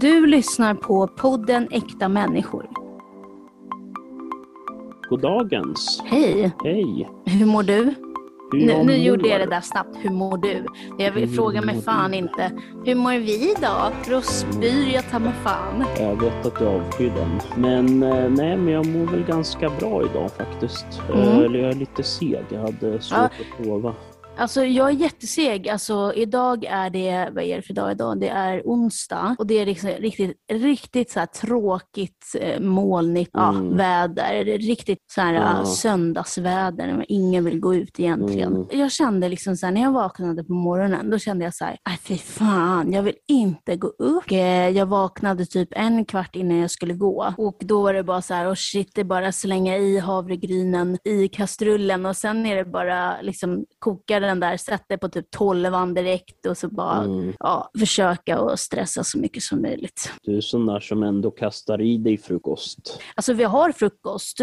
Du lyssnar på podden Äkta människor. Goddagens. Hej, Hej. hur mår du? Hur Nu, nu gjorde jag det där snabbt. Hur mår du? Jag vill fråga mig fan inte. Hur mår vi idag? Spyr jag ta mig fan. Jag vet att du avskyr den. Men eh, nej, men jag mår väl ganska bra idag faktiskt. Mm. Eh, Eller jag är lite seg. Jag hade svårt Ja. att sova. Alltså jag är jätteseg. Alltså idag är det, vad är det för dag idag? Det är onsdag och det är liksom riktigt, riktigt så tråkigt eh, molnigt ja, Mm. väder. Riktigt så här Ja. ja. söndagsväder ingen vill gå ut egentligen. Mm. Jag kände liksom så här, när jag vaknade på morgonen, då kände jag så här, "Aj, fy fan, jag vill inte gå upp. Eh, Jag vaknade typ en kvart innan jag skulle gå och då var det bara så här, oh shit, det är bara att slänga i havregrynen i kastrullen och sen är det bara liksom koka den där, sätta på typ 12 direkt och så bara Mm. ja, försöka att stressa så mycket som möjligt. Du är sån där som ändå kastar i dig frukost. Alltså vi har frukost.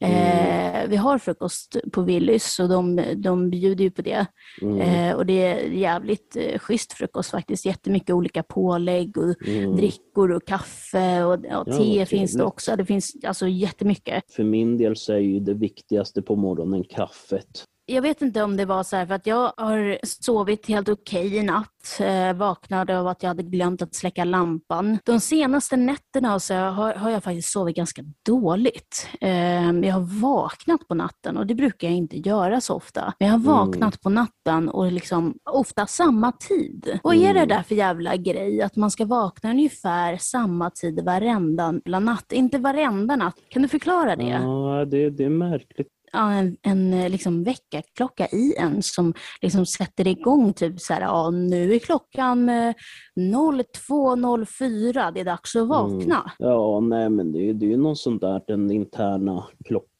Mm. Eh, vi har frukost på Willys och de, de bjuder ju på det. Mm. Eh, och det är jävligt eh, schysst frukost faktiskt. Jättemycket olika pålägg och Mm. drickor och kaffe och, och Ja, te finns det också. Det finns alltså jättemycket. För min del så är ju det viktigaste på morgonen kaffet. Jag vet inte om det var så här för att jag har sovit helt okej i natt. Eh, vaknade av att jag hade glömt att släcka lampan. De senaste nätterna så har, har jag faktiskt sovit ganska dåligt. Eh, jag har vaknat på natten och det brukar jag inte göra så ofta. Men jag har vaknat på natten och liksom ofta samma tid. Vad är det Mm. där för jävla grej att man ska vakna ungefär samma tid varenda natt? Inte varenda natt. Kan du förklara det? Ja, det, det är märkligt ja, en, en eh, liksom väckarklocka i en som liksom sätter igång typ så här, ja nu är klockan eh, 02.04, det är dags att vakna. Mm. Ja, nej men det är ju det är ju någon sån där den interna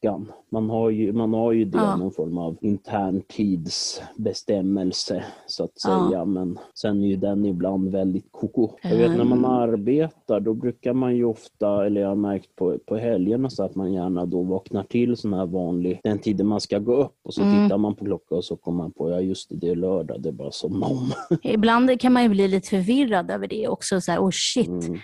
klockan. Man har ju, man har ju det, Ja. någon form av intern tidsbestämmelse så att Ja. säga. Men sen är ju den ibland väldigt koko. Jag vet när man arbetar då brukar man ju ofta, eller jag har märkt på, på helgerna så att man gärna då vaknar till sån här vanlig, den tiden man ska gå upp och så Mm. tittar man på klockan och så kommer man på, ja just det, det är lördag, det är bara som om. Ibland kan man ju bli lite förvirrad över det också, så här, oh shit, Mm.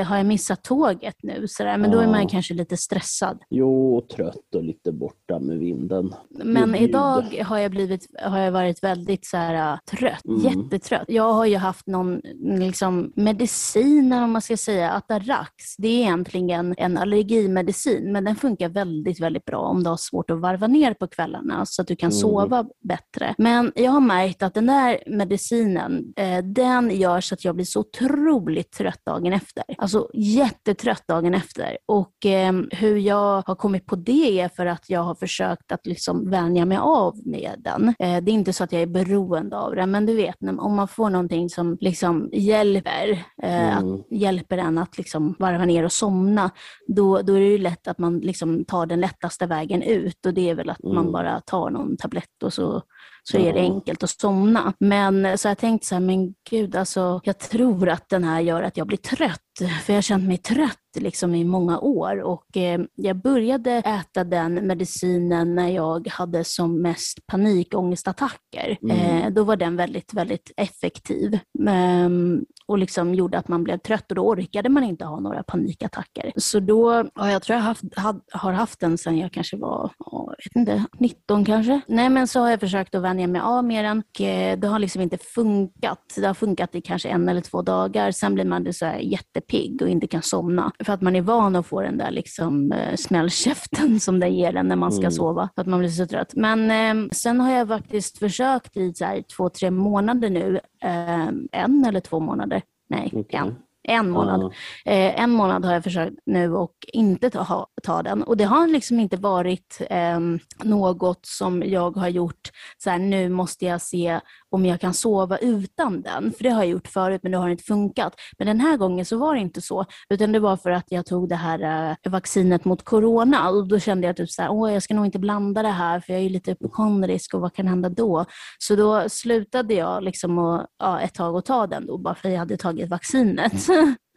eh, har jag missat tåget nu? Så där, men då är man Ja. kanske lite stressad. Jo, och trött och lite borta med vinden. Men idag har jag, blivit, har jag varit väldigt så här, äh, trött, Mm. jättetrött. Jag har ju haft någon liksom, medicin, vad man ska säga, Atarax. Det är egentligen en allergimedicin, men den funkar väldigt, väldigt bra om du har svårt att varva ner på kvällarna så att du kan Mm. sova bättre. Men jag har märkt att den där medicinen, eh, den gör så att jag blir så otroligt trött dagen efter. Alltså jättetrött dagen efter. Och eh, hur jag har kommit på det är för att jag har försökt att liksom vänja mig av med den. Eh, det är inte så att jag är beroende av den, men du vet, om man får någonting som liksom hjälper, eh, Mm. att, hjälper en att liksom varva ner och somna, då, då är det ju lätt att man liksom tar den lättaste vägen ut och det är väl att man Mm. bara tar någon tablett och så så är det enkelt att somna. Men eh, så jag tänkte så här, men gud alltså, jag tror att den här gör att jag blir trött. För jag har känt mig trött liksom i många år och eh, jag började äta den medicinen när jag hade som mest panikångestattacker. Mm. Eh, då var den väldigt, väldigt effektiv. Ehm, och liksom gjorde att man blev trött och då orkade man inte ha några panikattacker. Så då, ja, jag tror jag haft, had, har haft den sedan jag kanske var, jag vet inte, 19 kanske. Nej men så har jag försökt att vänja mig av med den och eh, det har liksom inte funkat. Det har funkat i kanske en eller två dagar, sen blir man så här jättepigg och inte kan somna. För att man är van att få den där liksom eh, smällkäften som den ger en när man ska Mm. sova. För att man blir så trött. Men eh, sen har jag faktiskt försökt i så här, två, tre månader nu, eh, en eller två månader, nej, Okej. en. En månad. Ja. Eh, en månad har jag försökt nu och inte ta, ha, ta den. Och det har liksom inte varit eh, något som jag har gjort, så här, nu måste jag se om jag kan sova utan den. För det har jag gjort förut men det har inte funkat. Men den här gången så var det inte så. Utan det var för att jag tog det här eh, vaccinet mot corona och då kände jag typ så här, åh jag ska nog inte blanda det här för jag är lite hypokondrisk och vad kan hända då? Så då slutade jag liksom att, ja, ett tag att ta den då bara för jag hade tagit vaccinet.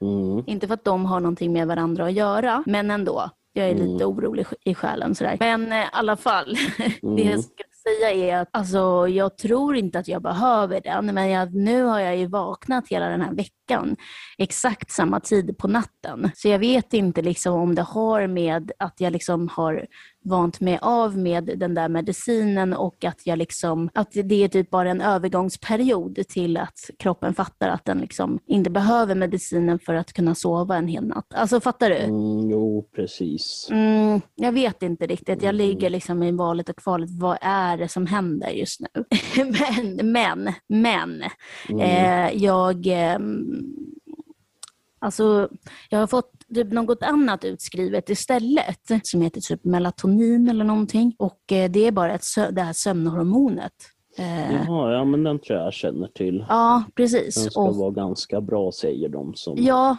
Mm. Inte för att de har någonting med varandra att göra, men ändå. Jag är lite orolig i själen sådär. Men eh, i alla fall, det jag Mm. ska säga är att alltså, jag tror inte att jag behöver den, men jag, nu har jag ju vaknat hela den här veckan exakt samma tid på natten. Så jag vet inte liksom om det har med att jag liksom har vant mig av med den där medicinen och att jag liksom, att det är typ bara en övergångsperiod till att kroppen fattar att den liksom inte behöver medicinen för att kunna sova en hel natt. Alltså fattar du? Mm, jo, precis. Mm, jag vet inte riktigt. Jag ligger liksom i valet och kvalet. Vad är det som händer just nu? men, men, men. Mm. Eh, jag... Eh, Alltså, jag har fått typ något annat utskrivet istället som heter typ melatonin eller någonting. Och eh, det är bara ett det här sömnhormonet. Eh, Jaha, ja men den tror jag jag känner till. ja, precis. Den ska Och, vara ganska bra säger de som ja,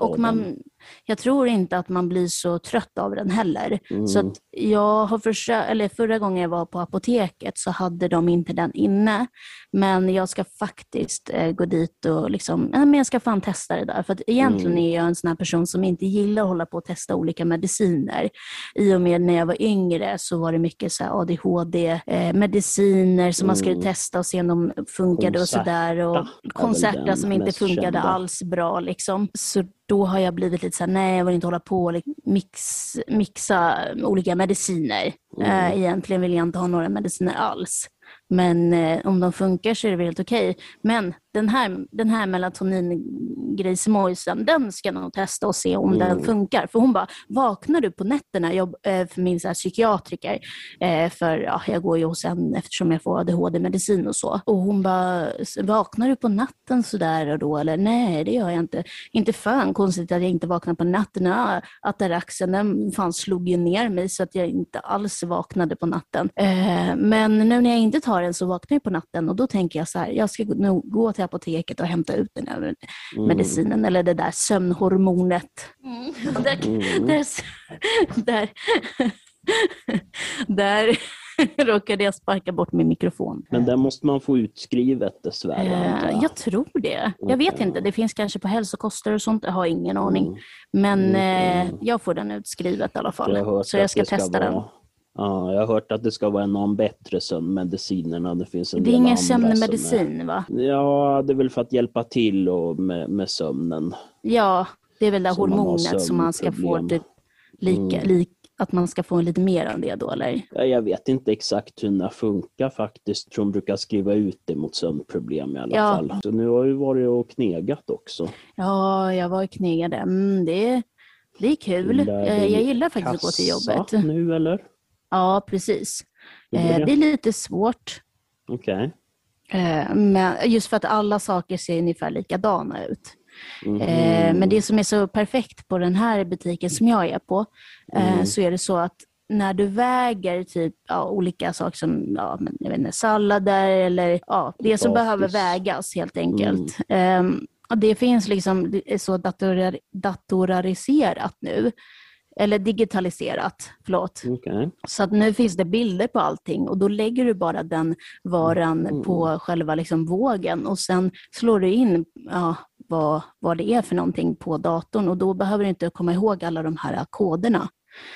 och den. Jag tror inte att man blir så trött av den heller. Mm. Så jag har försökt, eller förra gången jag var på apoteket så hade de inte den inne. Men jag ska faktiskt eh, gå dit och liksom, men jag ska fan testa det där. För att egentligen Mm. är jag en sån person som inte gillar att hålla på och testa olika mediciner. I och med när jag var yngre så var det mycket så ADHD-mediciner som man skulle Mm. testa och se om de funkade och sådär. Och Concerta som inte funkade kända. alls bra. Liksom. Så då har jag blivit lite så här, nej jag vill inte hålla på och mix, mixa olika mediciner. Mm. Eh, egentligen vill jag inte ha några mediciner alls. Men eh, om de funkar så är det väl helt okej. Men den här, den här melatoningrejsimojsen, den ska jag nog testa och se om den Mm. funkar. För hon bara, vaknar du på nätterna? Jag, eh, för min så här, psykiatriker, eh, för ja, jag går ju hos en eftersom jag får ADHD-medicin och så. Och hon bara, vaknar du på natten sådär och då? Eller nej, det gör jag inte. Inte fan konstigt att jag inte vaknar på nätterna. Ataraxen, den fan slog ju ner mig så att jag inte alls vaknade på natten. Eh, men nu när jag inte tar den så vaknar jag på natten och då tänker jag så här, jag ska nog gå till apoteket och hämta ut den här Mm. medicinen eller det där sömnhormonet. Där, Mm. där, där, där råkade jag sparka bort min mikrofon. Men den måste man få utskrivet dessvärre. Eh, jag tror det. Jag vet Okej. inte. Det finns kanske på hälsokostnader och sånt. Jag har ingen aning. Mm. Men Mm. eh, jag får den utskrivet i alla fall. Jag Så jag ska det testa den. vara, Ja, jag har hört att det ska vara en av de bättre sömnmedicinerna. Det finns en Det är ingen som är- sömnmedicin va? Ja, det är väl för att hjälpa till och med, med sömnen. Ja, det är väl det har hormonet som man ska få typ, lika, Mm. lik, att man ska få lite mer av det då eller? Ja, Jag vet inte exakt hur den funkar faktiskt. Jag tror de brukar skriva ut det mot sömnproblem i alla Ja. fall. Så nu har jag ju varit och knegat också. Ja, jag var knegade. Mm, det, det är kul. Gillar du Jag gillar faktiskt att gå till jobbet. nu eller? Ja, precis. Är det? Är lite svårt. Okej. Eh, Men just för att alla saker ser ungefär likadana ut. Mhm. Eh, Men det som är så perfekt på den här butiken som jag är på, Mm. så är det så att när du väger typ ja, olika saker som ja, jag vet inte, sallader eller ja, det som Potatis. behöver vägas helt enkelt. Mm. Och det finns liksom, det så datorar, datorariserat nu. Eller digitaliserat, förlåt. Okej. Så att nu finns det bilder på allting och då lägger du bara den varan Mm. på själva liksom vågen och sen slår du in ja, vad, vad det är för någonting på datorn och då behöver du inte komma ihåg alla de här koderna.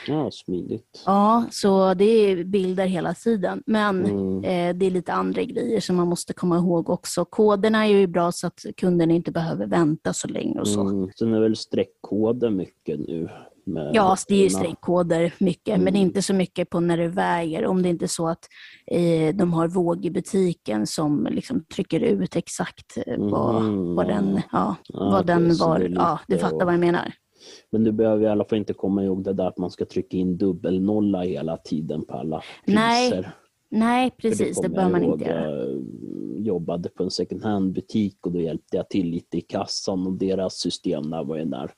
Ja, smidigt. Ja, så det är bilder hela tiden. Men Mm. eh, det är lite andra grejer som man måste komma ihåg också. Koderna är ju bra så att kunden inte behöver vänta så länge och så. Mm. Sen är väl streckkoder mycket nu. Ja, det är ju streckkoder mycket, men Mm. inte så mycket på när du väger. Om det inte är så att eh, de har våg i butiken som liksom trycker ut exakt eh, vad, Mhm, vad den, ja, Ja, vad den var. det är Ja, du lite fattar och- vad jag menar. Men du behöver i alla fall inte komma ihåg det där att man ska trycka in dubbelnolla hela tiden på alla priser. Nej, Nej, precis. Det kommer bör man inte göra. Jag jobbade på en second hand-butik och då hjälpte jag till lite i kassan och deras system där var ju när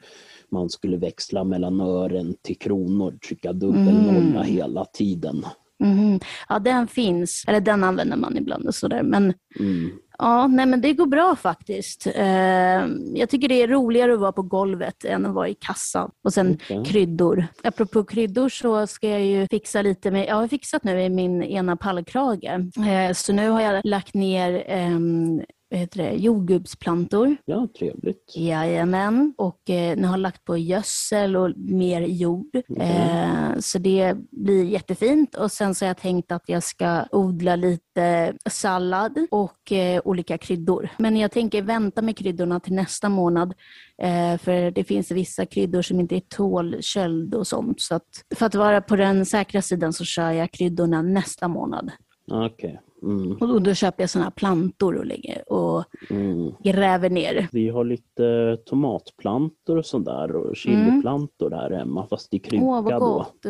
man skulle växla mellan ören till kronor, trycka dubbelnolla Mm. hela tiden. Mhm. Ja, den finns. Eller den använder man ibland och sådär. Men Mm. ja, nej, men det går bra faktiskt. Eh, jag tycker det är roligare att vara på golvet än att vara i kassan. Och sen Okej. kryddor. Apropå kryddor så ska jag ju fixa lite med, jag har fixat nu i min ena pallkrage. Eh, så nu har jag lagt ner ehm, vad heter det, jordgubbsplantor. Ja, trevligt. Jajamän, och eh, nu har lagt på gödsel och mer jord. Eh, så det blir jättefint. Och sen så har jag tänkt att jag ska odla lite sallad och eh, olika kryddor. Men jag tänker vänta med kryddorna till nästa månad. Eh, för det finns vissa kryddor som inte tål köld och sånt. Så att, för att vara på den säkra sidan så kör jag kryddorna nästa månad. Okej. Mm. Och då, då köper jag sådana plantor och, lägger, och Mm. gräver ner. Vi har lite tomatplantor och sådär och chiliplantor här hemma fast i kruka Mm. Åh, vad då. gott.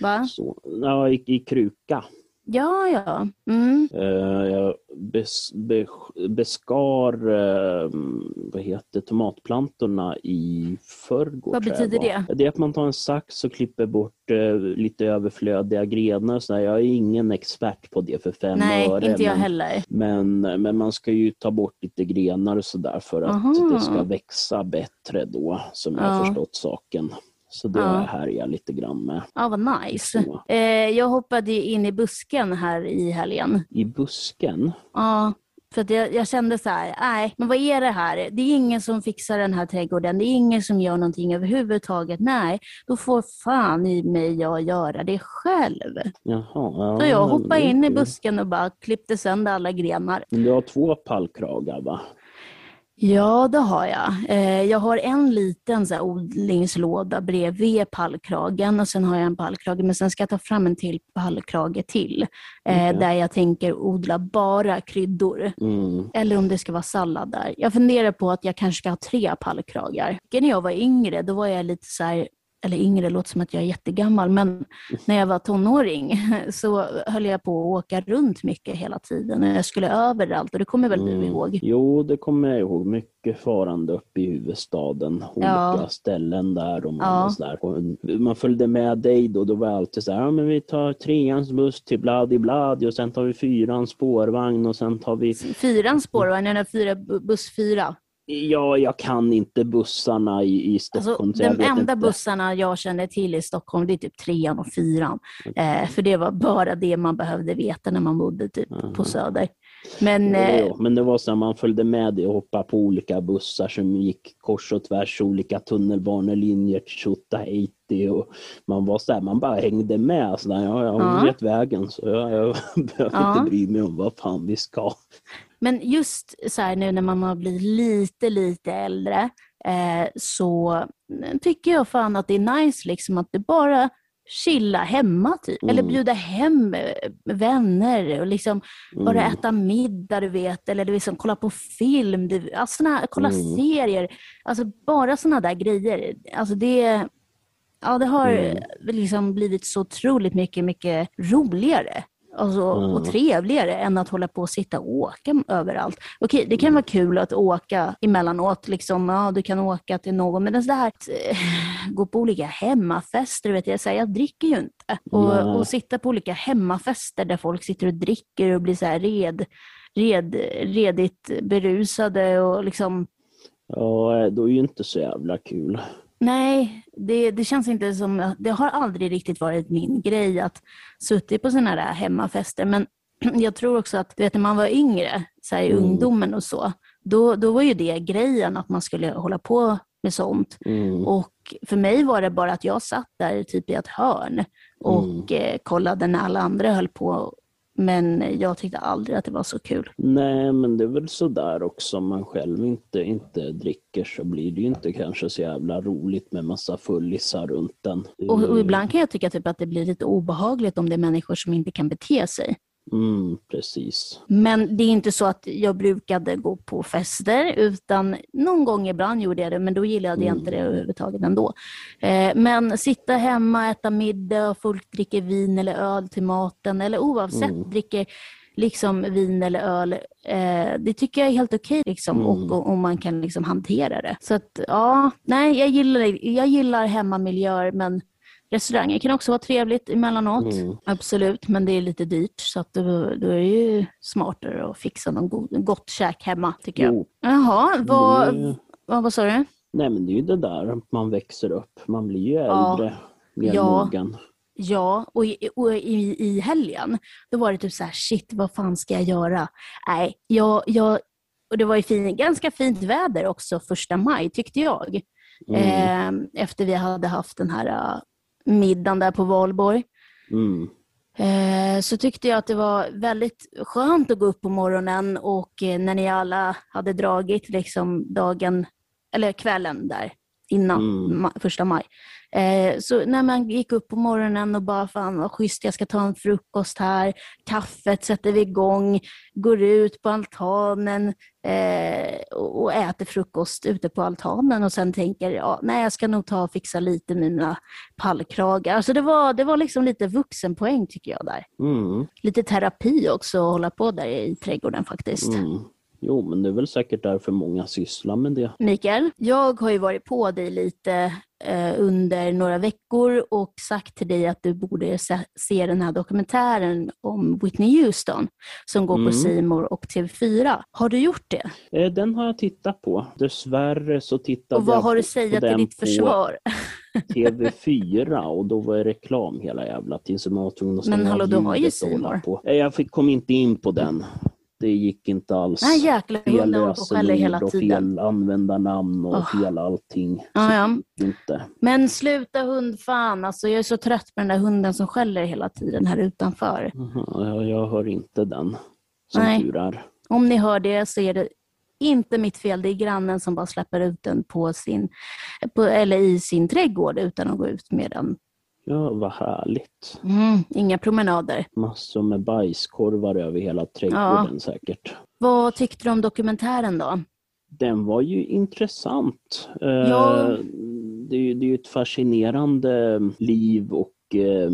Va? Så, ja, i, i kruka. Ja, ja. Mm. Eh, jag bes, be, beskar eh, vad heter tomatplantorna i förrgår. Vad betyder det? Det är att man tar en sax och klipper bort eh, lite överflödiga grenar. och Så där. Jag är ingen expert på det för fem Nej, öre. inte jag men, heller. men, men man ska ju ta bort lite grenar och sådär för att Aha. det ska växa bättre då, som jag Ja. har förstått saken. Så det Ja. har jag härjat lite grann med. Ja, vad nice. Så. Eh, jag hoppade in i busken här i helgen. I busken, Ja, för att jag, jag kände så här, nej, men vad är det här? Det är ingen som fixar den här trädgården. Det är ingen som gör någonting överhuvudtaget. Nej, då får fan i mig jag göra det själv. jaha. Ja, Så jag hoppade är in i busken och bara klippte sönder alla grenar. Men du har två pallkragar va? Ja, det har jag. Eh, jag har en liten så odlingslåda bredvid pallkragen och sen har jag en pallkrage, men sen ska jag ta fram en till pallkrage till. Okej. Där jag tänker odla bara kryddor. Mm. Eller om det ska vara sallad där. Jag funderar på att jag kanske ska ha tre pallkragar. När jag var yngre, då var jag lite så här, eller yngre låter som att jag är jättegammal, men när jag var tonåring så höll jag på att åka runt mycket hela tiden. Jag skulle överallt och det kommer väl du Mm. ihåg? Jo, det kommer jag ihåg. Mycket farande uppe i huvudstaden. Olika Ja. ställen där. Och man, Ja. och sådär. Man följde med dig då. Då var jag alltid så här, ja, men vi tar treans buss till Bladi Bladi och sen tar vi fyrans spårvagn och sen tar vi... Fyran spårvagn, den där fyra, buss fyra. Ja, jag kan inte bussarna i, i Stockholm. Alltså, så jag de enda inte. bussarna jag känner till i Stockholm, det är typ trean och fyran. Eh, för det var bara det man behövde veta när man bodde typ på Söder. Men Jo, eh, jo, men det var så att man följde med dig och hoppade på olika bussar som gick kors och tvärs, olika tunnelbanelinjer till Tjotahejti och man var så här, man bara hängde med. Så där, ja, ja, hon Ja. vet vägen så jag, jag behöver Ja. inte bry mig om vad fan vi ska. Men just så här nu när man har blivit lite, lite äldre eh, så tycker jag fan att det är nice liksom att du bara chilla hemma typ. Eller Mm. bjuda hem eh, vänner och liksom bara Mm. äta middag du vet. Eller du liksom kolla på film, du, alltså såna, kolla Mm. serier. Alltså bara sådana där grejer. Alltså det, ja, det har Mm. liksom blivit så otroligt mycket, mycket roligare. Alltså, och Mm. trevligare än att hålla på och sitta och åka överallt. Okej, det kan vara kul att åka emellanåt, liksom, ja, du kan åka till någon, men det är så här att eh, gå på olika hemmafester, vet jag, så här, jag dricker ju inte. Och, och sitta på olika hemmafester där folk sitter och dricker och blir så här red, red, redigt berusade och liksom Ja, då är ju inte så jävla kul. Nej, det, det känns inte som... Det har aldrig riktigt varit min grej att suttit på sådana där hemmafester. Men jag tror också att du vet, när man var yngre, så här, i Mm. ungdomen och så, då, då var ju det grejen att man skulle hålla på med sånt. Mm. Och för mig var det bara att jag satt där typ i ett hörn och eh, kollade när alla andra höll på. Men jag tyckte aldrig att det var så kul. Nej, men det är väl så där också. Om man själv inte, inte dricker så blir det ju inte kanske så jävla roligt med massa fullisar runt den. Och, och ibland kan jag tycka typ att det blir lite obehagligt om det är människor som inte kan bete sig. Mm, precis. Men det är inte så att jag brukade gå på fester, utan någon gång ibland gjorde jag det, men då gillade jag inte det överhuvudtaget ändå. Eh, men sitta hemma, äta middag, och folk dricker vin eller öl till maten, eller oavsett Mm. dricker liksom vin eller öl, eh, det tycker jag är helt okej liksom, Mm. och, och, och man kan liksom hantera det. Så att, ja, nej, jag gillar, jag gillar hemmamiljöer, men Restauranger kan också vara trevligt emellanåt. Mm. Absolut, men det är lite dyrt så att då, då är det ju smartare att fixa någon god, gott käk hemma tycker jag. Jo, Jaha, vad, det- vad, vad sa du? Nej men det är ju det där man växer upp. Man blir ju äldre, mer Ja. mogen. Ja, och, i, och i, i helgen, då var det typ så här, shit, vad fan ska jag göra? Nej, jag, jag och det var ju fin, ganska fint väder också första maj tyckte jag. Mm. Eh, efter vi hade haft den här middagen där på Valborg. Mm. Eh, så tyckte jag att det var väldigt skönt att gå upp på morgonen och eh, när ni alla hade dragit liksom dagen, eller kvällen där innan Mm. ma- första maj. Eh, så när man gick upp på morgonen och bara fan vad schysst, jag ska ta en frukost här, kaffet sätter vi igång, går ut på altanen eh, och, och äter frukost ute på altanen och sen tänker ja, nej jag ska nog ta och fixa lite mina pallkragar. Så det var, det var liksom lite vuxenpoäng tycker jag där. Mm. Lite terapi också att hålla på där i trädgården faktiskt. Mm. Jo, men det är väl säkert därför många sysslar med det. Mikael, jag har ju varit på dig lite under några veckor och sagt till dig att du borde se, den här dokumentären om Whitney Houston som går Mm. på More och TV4. Har du gjort det? Eh, Den har jag tittat på. Dessvärre så tittade Och vad jag har du på- säga på till den ditt på försvar? TV4 och då var det reklam hela jävla tiden så man var tvungen att Men stänga hallå, av du har ju på. Eh, Jag fick, kom inte in på den. Det gick inte alls. Den här jäkla Fel hela lösenord och fel användarnamn och Åh. fel allting. Ja, ja. Inte. Men sluta hundfan, alltså jag är så trött på den där hunden som skäller hela tiden här utanför. Aha, jag, jag hör inte den. Som Nej. tur är. Om ni hör det så är det inte mitt fel, det är grannen som bara släpper ut den på sin, på, eller i sin trädgård utan att gå ut med den. Ja, vad härligt. Mm, inga promenader. Massor med bajskorvar över hela trädgården säkert. Vad tyckte du om dokumentären då? Den var ju intressant. Eh, Ja. Det, är, ju- det är ett fascinerande liv och eh,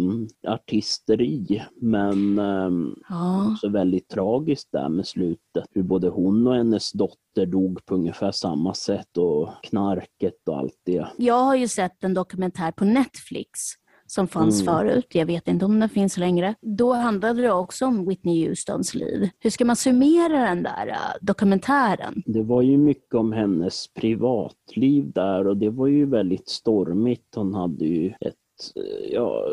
artisteri men eh, Ja, också väldigt tragiskt där med slutet. Hur både hon och hennes dotter dog på ungefär samma sätt och knarket och allt det. jag har ju sett en dokumentär på Netflix som fanns Mm. förut. Jag vet inte om den finns längre. Då handlade det också om Whitney Houstons liv. Hur ska man summera den där äh, dokumentären? Det var ju mycket om hennes privatliv där och det var ju väldigt stormigt. Hon hade ju ett eh, Ja,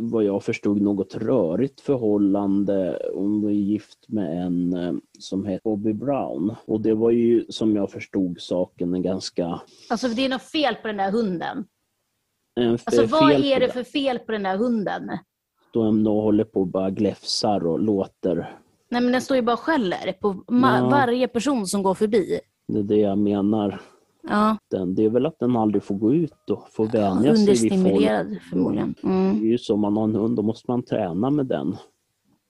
vad- jag förstod något rörigt förhållande. Hon var gift med en eh, som hette Bobby Brown. Och det var ju som jag förstod saken en ganska... Alltså det är något fel på den där hunden. Alltså vad är det för fel på den där hunden? Då de då håller på och bara gläfsar och låter. Nej men den står ju bara och skäller på Ja. varje person som går förbi. Det är det jag menar. Ja, Den, det är väl att den aldrig får gå ut och få vänja sig vid folk. understimulerad förmodligen. Det Mm. är ju så, om man har en hund, då måste man träna med den.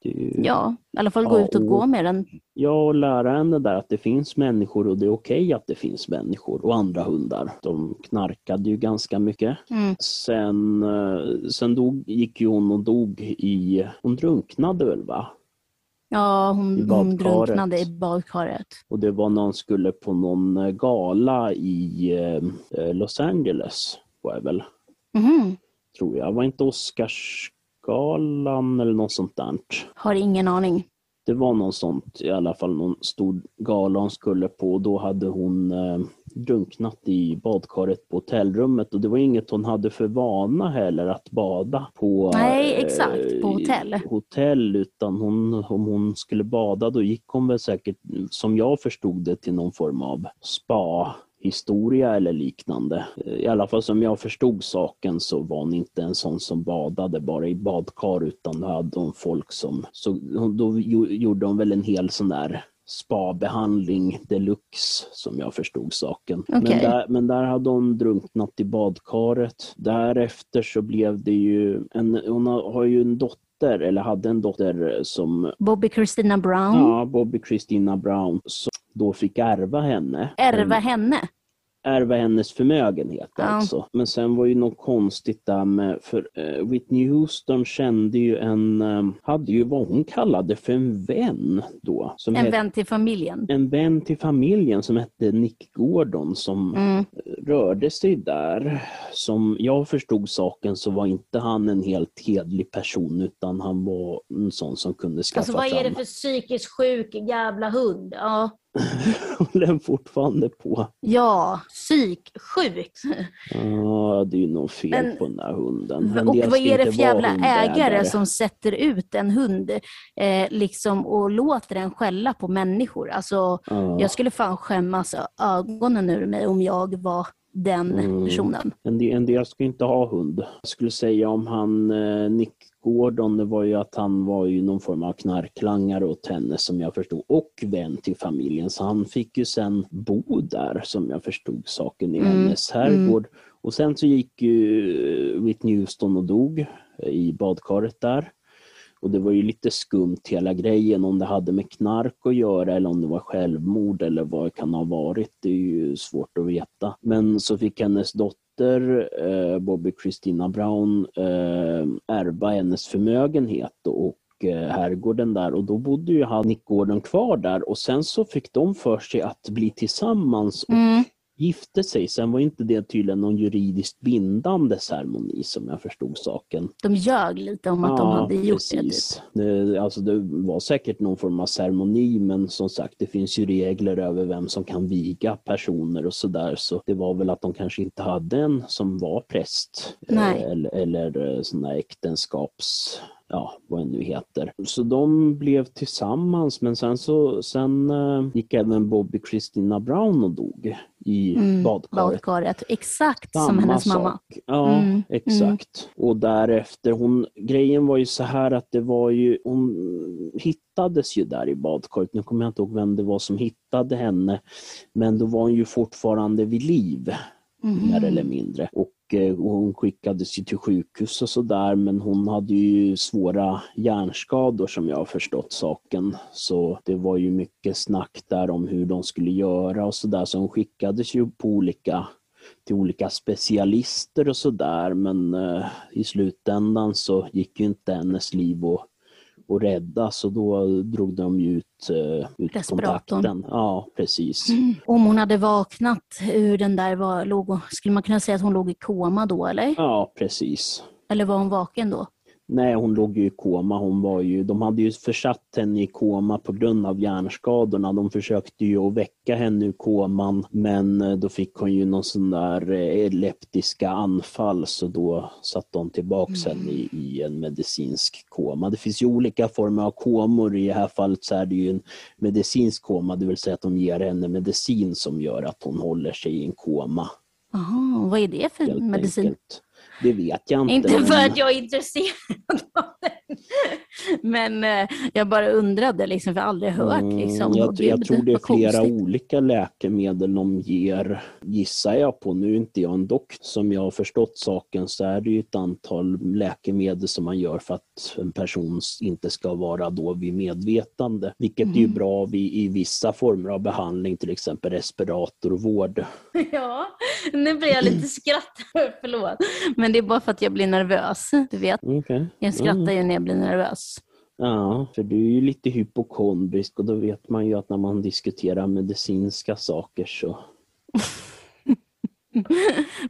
Ju, Ja, i alla fall gå Ja, ut och och- gå med den. Ja, och lära henne där att det finns människor och det är okej att det finns människor och andra hundar. De knarkade ju ganska mycket. Mm. Sen, eh, sen dog, gick ju hon och dog i... Hon drunknade väl va? Ja, hon, hon drunknade i badkaret. Och det var när hon skulle på någon eh, gala i eh, Los Angeles, var det väl, Mhm. tror jag. Var inte Oscarsgalan eller något sånt där? Har ingen aning. Det var någon sånt, i alla fall någon stor gala hon skulle på och då hade hon eh, drunknat i badkaret på hotellrummet och det var inget hon hade för vana heller att bada på Nej, eh, exakt, på hotell. hotell utan hon, om hon skulle bada då gick hon väl säkert, som jag förstod det, till någon form av spa historia eller liknande. I alla fall som jag förstod saken så var hon inte en sån som badade bara i badkar utan hade hon folk som, så då gjo- gjorde hon väl en hel sån där spabehandling deluxe som jag förstod saken. Men, Okej. där, men där hade hon drunknat i badkaret. Därefter så blev det ju en, hon har, ju en dotter, eller hade en dotter som, Bobby Christina Brown. ja, Bobby Christina Brown, som då fick ärva henne. Ärva En- henne. Ärva hennes förmögenhet Ja. alltså. Men sen var ju något konstigt där med, för eh, Whitney Houston kände ju en, eh, hade ju vad hon kallade för en vän då. Som En hette- vän till familjen. en vän till familjen som hette Nick Gordon som Mm. rörde sig där. Som jag förstod saken så var inte han en helt hedlig person utan han var en sån som kunde skaffa Alltså vad är det för psykiskt sjuk jävla hund? Ja. håller den fortfarande på. Ja, psyksjukt. Ja, det är ju något fel Men- på den där hunden. En Och vad är det för jävla ägare som sätter ut en hund eh, liksom, och låter den skälla på människor? Alltså, Ja. jag skulle fan skämmas ögonen ur mig om jag var den Mm. personen. En del, en del ska inte ha hund. Jag skulle säga om han eh, Nick Gordon, det var ju att han var ju någon form av knarklangare åt henne som jag förstod och vän till familjen. Så han fick ju sen bo där som jag förstod saken i Mm, hennes herrgård. Och sen så gick ju Whitney Houston och dog i badkaret där. Och det var ju lite skumt hela grejen om det hade med knark att göra eller om det var självmord eller vad det kan ha varit. Det är ju svårt att veta. Men så fick hennes dotter eh, Bobby Christina Brown eh, ärva hennes förmögenhet och eh, herrgården där och då bodde ju han Nick Gordon kvar där och sen så fick de för sig att bli tillsammans och Mm gifte sig. Sen var inte det tydligen någon juridiskt bindande ceremoni som jag förstod saken. De ljög lite om att de hade gjort det. Typ. precis. det. Alltså det var säkert någon form av ceremoni men som sagt det finns ju regler över vem som kan viga personer och sådär så det var väl att de kanske inte hade en som var präst Nej. eh, eller, eller eh, sån äktenskaps ja, vad det nu heter. Så de blev tillsammans men sen så sen eh, gick även Bobby Christina Brown och dog i Mm, badkaret. badkaret. Exakt som Samma hennes mamma. sak. Ja, Mm, exakt. Och därefter, hon, grejen var ju så här att det var ju, hon hittades ju där i badkaret. Nu kommer jag inte ihåg vem det var som hittade henne. Men då var hon ju fortfarande vid liv, Mhm. mer eller mindre. Och och hon skickades ju till sjukhus och sådär men hon hade ju svåra hjärnskador som jag har förstått saken. Så det var ju mycket snack där om hur de skulle göra och sådär så hon skickades ju på olika till olika specialister och sådär men eh, i slutändan så gick ju inte hennes liv att, att rädda så då drog de ut, eh, ut kontakten. Ja, precis. Om hon hade vaknat ur den där, var, låg, skulle man kunna säga att hon låg i koma då eller? Ja, precis. Eller var hon vaken då? Nej, hon låg ju i koma. Hon var ju, de hade ju försatt henne i koma på grund av hjärnskadorna. De försökte ju att väcka henne ur koman men eh, då fick hon ju någon sån där eh, epileptiska anfall så då satte de tillbaks henne i, i en medicinsk koma. Det finns ju olika former av komor. I det här fallet så är det ju en medicinsk koma, det vill säga att de ger henne medicin som gör att hon håller sig i en koma. Jaha, vad är det för Helt medicin? enkelt. Det vet jag inte. Inte för men- att jag är intresserad av den. Men eh, jag bara undrade, liksom, för jag har aldrig hört. Mm, Liksom. jag, Och jag tror det är flera konstigt. olika läkemedel de ger, gissar jag på. Nu är inte jag en dock. Som jag har förstått saken så är det ju ett antal läkemedel som man gör för att en person inte ska vara då vid medvetande. Vilket är Mm. bra vid, i vissa former av behandling, till exempel respiratorvård. Ja, nu blir jag lite skratt. Förlåt. Men det är bara för att jag blir nervös. Du vet, Okej. jag skrattar Mm. ju när jag blir nervös. Ja, för du är ju lite hypokondrisk och då vet man ju att när man diskuterar medicinska saker så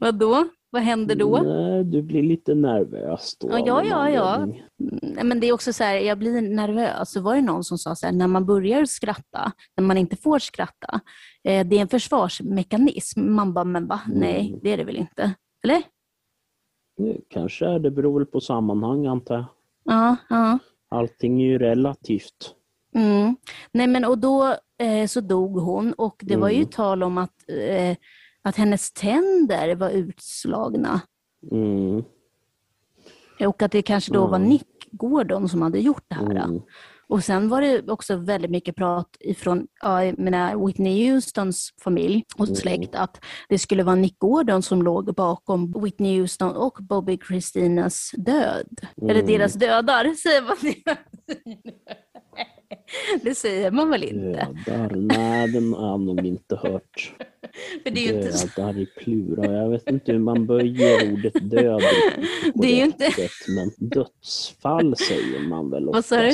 Vad då? Vad händer då? Nej, du blir lite nervös då. Ja, ja, ja, ja. Nej, Men det är också så här, jag blir nervös. Så var det någon som sa så här, när man börjar skratta, när man inte får skratta, eh, det är en försvarsmekanism. Man bara, men va? Nej, Mm. det är det väl inte? Eller? Det Kanske är det beror väl på sammanhang antar jag. Ja, ja. Allting är ju relativt. Mm. Nej, men och då eh, så dog hon och det var ju Mm. tal om att, eh, att hennes tänder var utslagna. Mm, Och att det kanske då var Mm. Nick Gordon som hade gjort det här. Och sen var det också väldigt mycket prat ifrån ja, menar, Whitney Houstons familj och Mm. släkt att det skulle vara Nick Gordon som låg bakom Whitney Houston och Bobby Christinas död. Eller Mm. deras dödar, säger man det? Det säger man väl inte? Dödar? Nej, den har jag nog inte hört. För det är ju inte så... I plural. Jag vet inte hur man böjer ordet död på Det är ju inte- Men dödsfall säger man väl Vad sa du?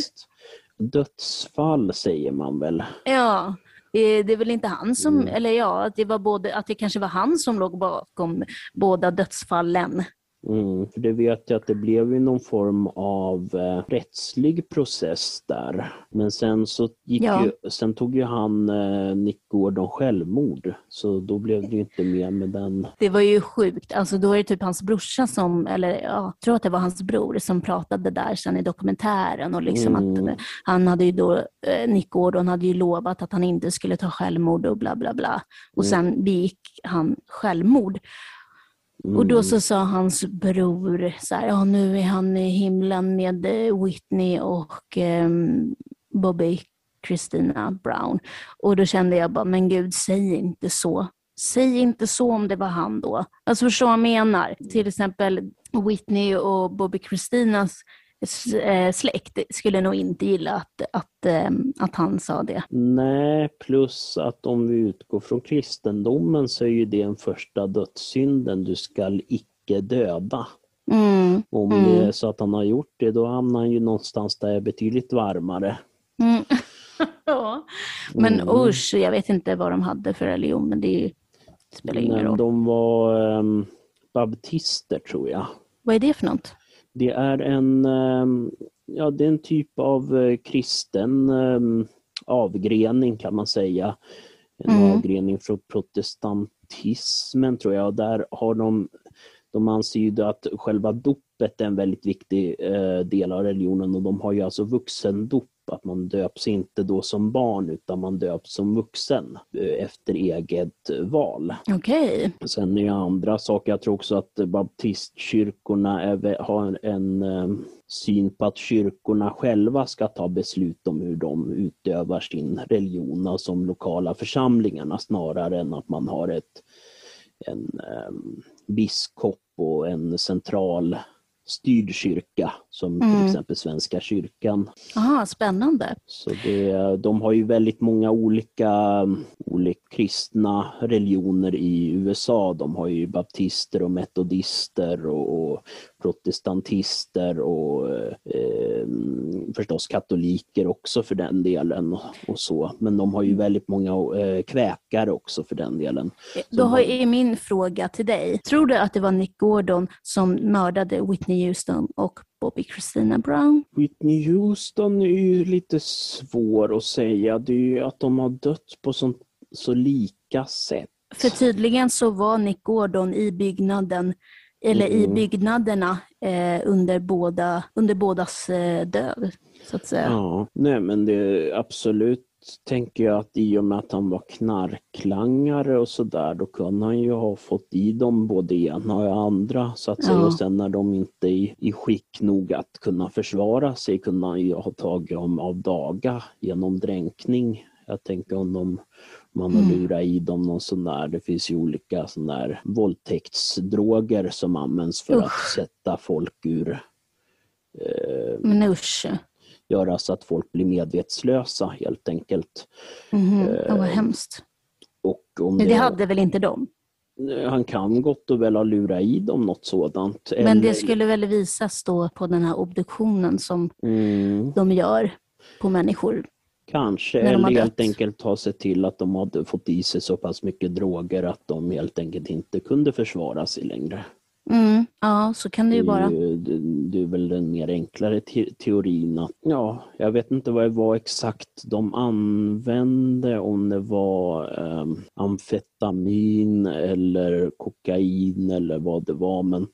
Dödsfall säger man väl. Ja, eh, det är väl inte han som, Mm. eller ja, att det, var både, att det kanske var han som låg bakom båda dödsfallen. Mm, för det vet jag att det blev ju någon form av eh, rättslig process där. Men sen så gick Ja. ju, sen tog ju han eh, Nick Gordon självmord. Så då blev det ju inte mer med den. Det var ju sjukt. Alltså då är det typ hans brorsa som, eller ja, jag tror att det var hans bror som pratade där sen i dokumentären och liksom Mm. att han hade ju då, eh, Nick Gordon hade ju lovat att han inte skulle ta självmord och bla bla bla. Och Mm. sen begick han självmord. Mm, Och då så sa hans bror så här, ja nu är han i himlen med eh, Whitney och ehm, Bobby Christina Brown. Och då kände jag bara, men gud, säg inte så. Säg inte så om det var han då. Alltså förstå vad jag menar. Till exempel Whitney och Bobby Christinas eh, släkt skulle nog inte gilla att, att, ehm, att han sa det. Nej, plus att om vi utgår från kristendomen så är ju det den första dödssynden. Du skall icke döda. Mm, Om Mm. det är så att han har gjort det, då hamnar han ju någonstans där det är betydligt varmare. mm. ja. Men Mm. usch, jag vet inte vad de hade för religion, men det spelar ingen roll. de var ehm, baptister tror jag. Vad är det för något? Det är en, ehm, ja, det är en typ av eh, kristen ehm, avgrening kan man säga. En Mm. avgrening från protestantismen tror jag. Där har de, de anser ju att själva dopet är en väldigt viktig eh, del av religionen och de har ju alltså vuxendop, att man döps inte då som barn utan man döps som vuxen eh, efter eget val. Okej. Sen är det andra saker, jag tror också att baptistkyrkorna är, har en, eh, syn på att kyrkorna själva ska ta beslut om hur de utövar sin religion, alltså som lokala församlingarna snarare än att man har ett, en eh, biskop och en central styrd kyrka som Mm. till exempel Svenska kyrkan. Aha, spännande. Så det, de har ju väldigt många olika, olika kristna religioner i USA. De har ju baptister och metodister och, och protestantister och eh, förstås katoliker också för den delen. Och, så. Men de har ju väldigt många eh, kväkare också för den delen. Då har har- är min fråga till dig. Tror du att det var Nick Gordon som mördade Whitney Houston och Bobby Christina Brown? Whitney Houston är ju lite svår att säga. Det är ju att de har dött på så, så lika sätt. För tydligen så var Nick Gordon i byggnaden, eller i Mm. byggnaderna eh, under, båda, under bådas eh, död, så att säga. Ja, nej men det absolut tänker jag att i och med att han var knarklangare och sådär då kunde han ju ha fått i dem både ena och andra så att säga Ja. och sen när de inte är i, i skick nog att kunna försvara sig kunde han ju ha tagit dem av daga genom dränkning. Jag tänker om de man har Mm. lurat i dem någon sån där, det finns ju olika sån där våldtäktsdroger som används för Usch. att sätta folk ur eh, Men usch. göra så att folk blir medvetslösa helt enkelt. Mhm. Eh, Ja, vad hemskt. Och om Men det hade väl inte de? Han kan gott och väl ha lurat i dem något sådant. Men Eller- det skulle väl visas då på den här obduktionen som mm, de gör på människor. Kanske, eller helt enkelt ta sig till att de hade fått i sig så pass mycket droger att de helt enkelt inte kunde försvara sig längre. Mm, ja, så kan det ju vara. ju- det, det är väl den mer enklare te teorin att, ja, jag vet inte vad det var exakt de använde, om det var um, amfetamin eller kokain eller vad det var, men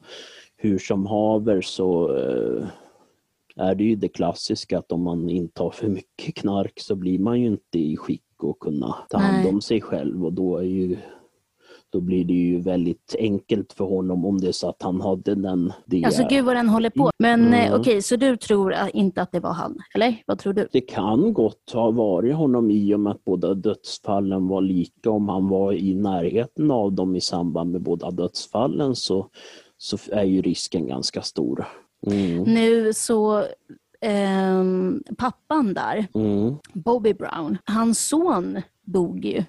hur som haver så eh, är det ju det klassiska att om man intar för mycket knark så blir man ju inte i skick att kunna ta hand Nej. om sig själv och då är ju då blir det ju väldigt enkelt för honom om det är så att han hade den... Det, Alltså gud vad den håller på. Men Mm. eh, okej, så du tror inte att det var han? Eller vad tror du? det kan gott ha varit honom i och med att båda dödsfallen var lika. Om han var i närheten av dem i samband med båda dödsfallen så, så är ju risken ganska stor. Mm. Nu så, ehm, pappan där, Mm. Bobby Brown, hans son dog ju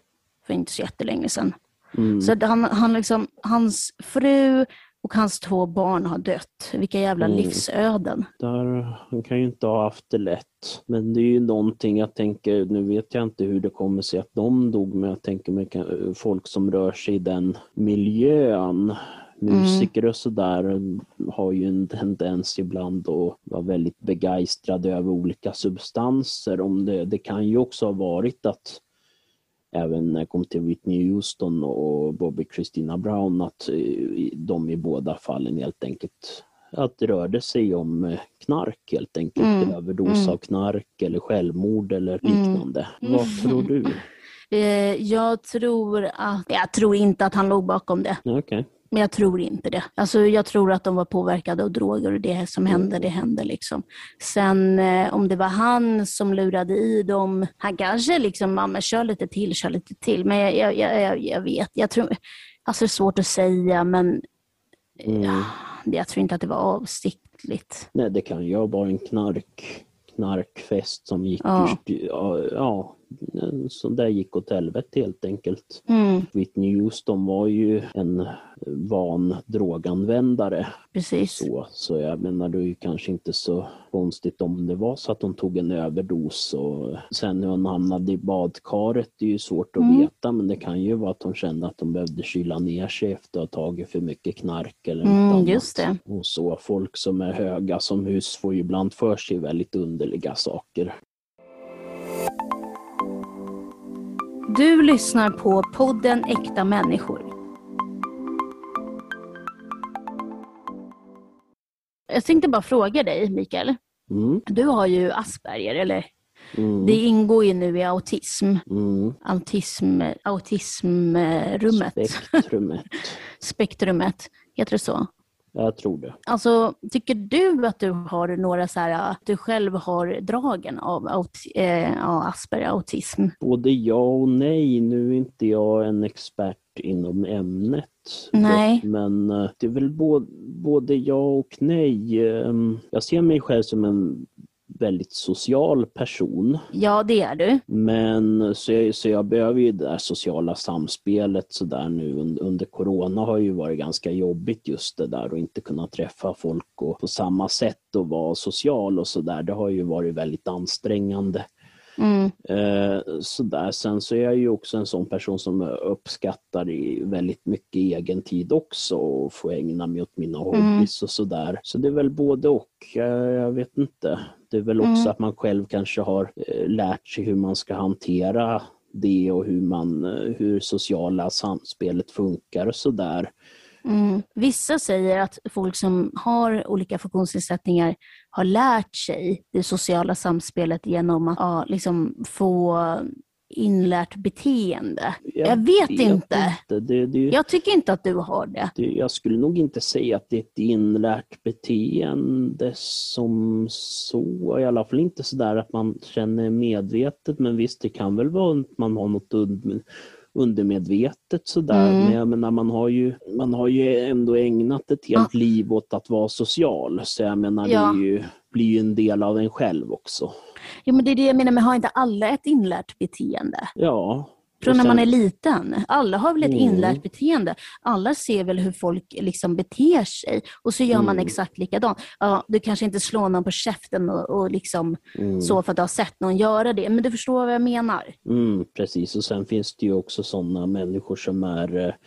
för inte så jättelänge sedan. Mm. Så han, han liksom, hans fru och hans två barn har dött. Vilka jävla Mm. livsöden. Där, han kan ju inte ha haft det lätt. Men det är ju någonting jag tänker, nu vet jag inte hur det kommer sig att de dog, men jag tänker mig folk som rör sig i den miljön. Musiker och sådär har ju en tendens ibland att vara väldigt begeistrade över olika substanser. Om det, det kan ju också ha varit att även när det kom till Whitney Houston och Bobby Christina Brown att eh, de i båda fallen helt enkelt att det rörde sig om eh, knark helt enkelt, mm. överdos mm. av knark eller självmord eller mm. liknande. Mm. Vad tror du? Eh, jag tror att, jag tror inte att han låg bakom det. Okay. Men jag tror inte det. Alltså, jag tror att de var påverkade av droger och det som hände, mm. det hände. Liksom. Sen eh, om det var han som lurade i dem, han kanske liksom, mamma kör lite till, kör lite till. Men jag, jag, jag, jag vet, jag tror, alltså det är svårt att säga men mm. ja, jag tror inte att det var avsiktligt. Nej, det kan ju vara en knark, knarkfest som gick ja. Ur, ja, ja, så där gick åt helvete helt enkelt. Mm. Whitney Houston var ju en van droganvändare. Precis. Så, så jag menar, det är ju kanske inte så konstigt om det var så att hon tog en överdos och sen hur hon hamnade i badkaret, det är ju svårt att mm. veta men det kan ju vara att hon kände att hon behövde kyla ner sig efter att ha tagit för mycket knark eller något mm, annat. Just det. Och så, folk som är höga som hus får ju ibland för sig väldigt underliga saker. Du lyssnar på podden Äkta människor. Jag tänkte bara fråga dig, Mikael. Mm. Du har ju Asperger, eller? Mm. Det ingår ju nu i autism. Mm. Autism, autismrummet. Spektrumet. Spektrumet. Heter det så? Jag tror det. Alltså, tycker du att du har några så här, att du själv har dragen av aut- eh, Asperger autism? Både ja och nej. Nu är inte jag en expert inom ämnet. Nej. Men eh, det är väl både, både ja och nej. Ehm, jag ser mig själv som en väldigt social person. Ja, det är du. Men så jag, så jag behöver ju det där sociala samspelet så där nu under, under corona har ju varit ganska jobbigt just det där och inte kunna träffa folk och på samma sätt och vara social och så där. Det har ju varit väldigt ansträngande. Mm. Eh, sådär. Sen så är jag ju också en sån person som uppskattar i väldigt mycket egen tid också och får ägna mig åt mina mm. hobbys och sådär. Så det är väl både och. Jag vet inte. Det är väl också mm. att man själv kanske har eh, lärt sig hur man ska hantera det och hur, man, eh, hur sociala samspelet funkar och sådär. Mm. Vissa säger att folk som har olika funktionsnedsättningar har lärt sig det sociala samspelet genom att ja, liksom få inlärt beteende. Jag, jag vet, vet, inte. inte. Det, det, jag tycker inte att du har det. det. Jag skulle nog inte säga att det är ett inlärt beteende som så. I alla fall inte sådär att man känner medvetet. Men visst, det kan väl vara att man har något undermedvetet sådär. Mm. Men jag menar, man har, ju, man har ju ändå ägnat ett helt ja. liv åt att vara social. Så jag menar, ja. det ju, blir ju en del av en själv också. Ja, men det är det jag menar, men har inte alla ett inlärt beteende? Ja, från när man är liten. Alla har väl ett mm. inlärt beteende. Alla ser väl hur folk liksom beter sig och så gör mm. man exakt likadant. Ja, du kanske inte slår någon på käften och, och liksom mm. så för att du har sett någon göra det, men du förstår vad jag menar. Mm, precis, och sen finns det ju också sådana människor som är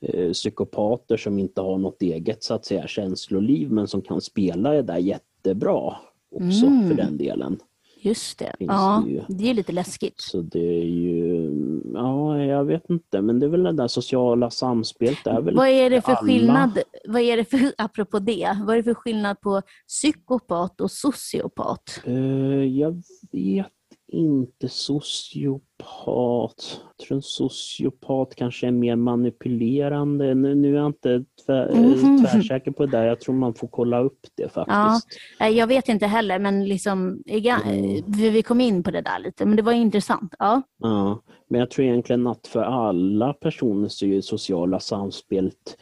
eh, psykopater som inte har något eget så att säga känsloliv men som kan spela det där jättebra också för mm. den delen. Just det. Ja, det, det, är lite läskigt. Så det är ju, ja jag vet inte, men det är väl det där sociala samspelet. Är väl vad är det för alla... skillnad, vad är det för, apropå det, vad är det för skillnad på psykopat och sociopat? Uh, jag vet inte sociopat. Jag tror en sociopat kanske är mer manipulerande. Nu, nu är jag inte tvär, mm. tvärsäker på det där. Jag tror man får kolla upp det faktiskt. Ja, jag vet inte heller, men liksom, vi kom in på det där lite. Men det var intressant. Ja. ja, men jag tror egentligen att för alla personer så är sociala samspelet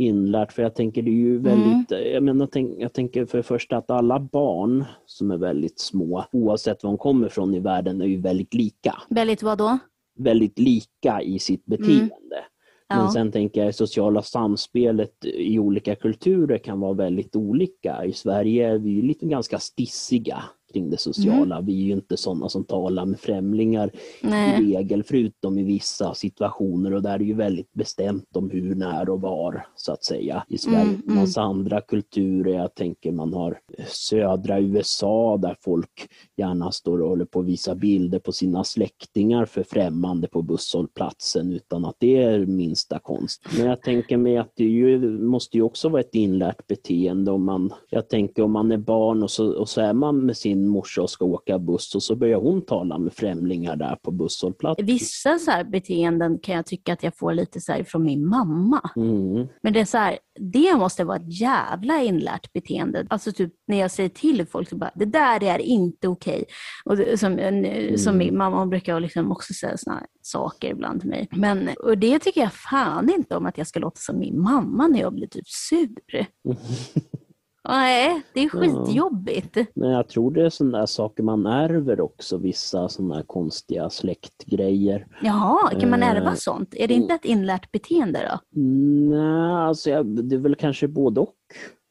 inlärt. För jag tänker det är ju väldigt, mm. jag, menar, jag tänker för det första att alla barn som är väldigt små, oavsett var de kommer från i världen, är ju väldigt lika. Väldigt vad då? Väldigt lika i sitt mm. beteende. Mm. Ja. Men sen tänker jag sociala samspelet i olika kulturer kan vara väldigt olika. I Sverige är vi lite ganska stissiga. Kring det sociala. Vi är ju inte sådana som talar med främlingar Nej. i regel, förutom i vissa situationer och där är det ju väldigt bestämt om hur, när och var, så att säga. I Sverige, Mm, mm. massa andra kulturer, jag tänker man har södra USA där folk gärna står och håller på att visa bilder på sina släktingar för främmande på busshållplatsen utan att det är minsta konst. Men jag tänker mig att det ju, måste ju också vara ett inlärt beteende om man, jag tänker om man är barn och så, och så är man med sin morsa och ska åka buss och så börjar hon tala med främlingar där på busshållplatsen. Vissa så beteenden kan jag tycka att jag får lite så från min mamma. Mm. Men det är så här, det måste vara ett jävla inlärt beteende. Alltså typ när jag säger till folk, så bara, det där är inte okej. Och det, som, en- som Mm. min mamma hon brukar liksom också säga såna här saker ibland till mig. Men, och det tycker jag fan inte om att jag ska låta som min mamma när jag blir typ sur. Nej, det är Ja. skitjobbigt. Men jag tror det är sådana där saker man ärver också, vissa sådana här konstiga släktgrejer. Jaha, kan man ärva Eh, sånt? Är det inte ett inlärt beteende då? Nej, alltså jag, det är väl kanske både och.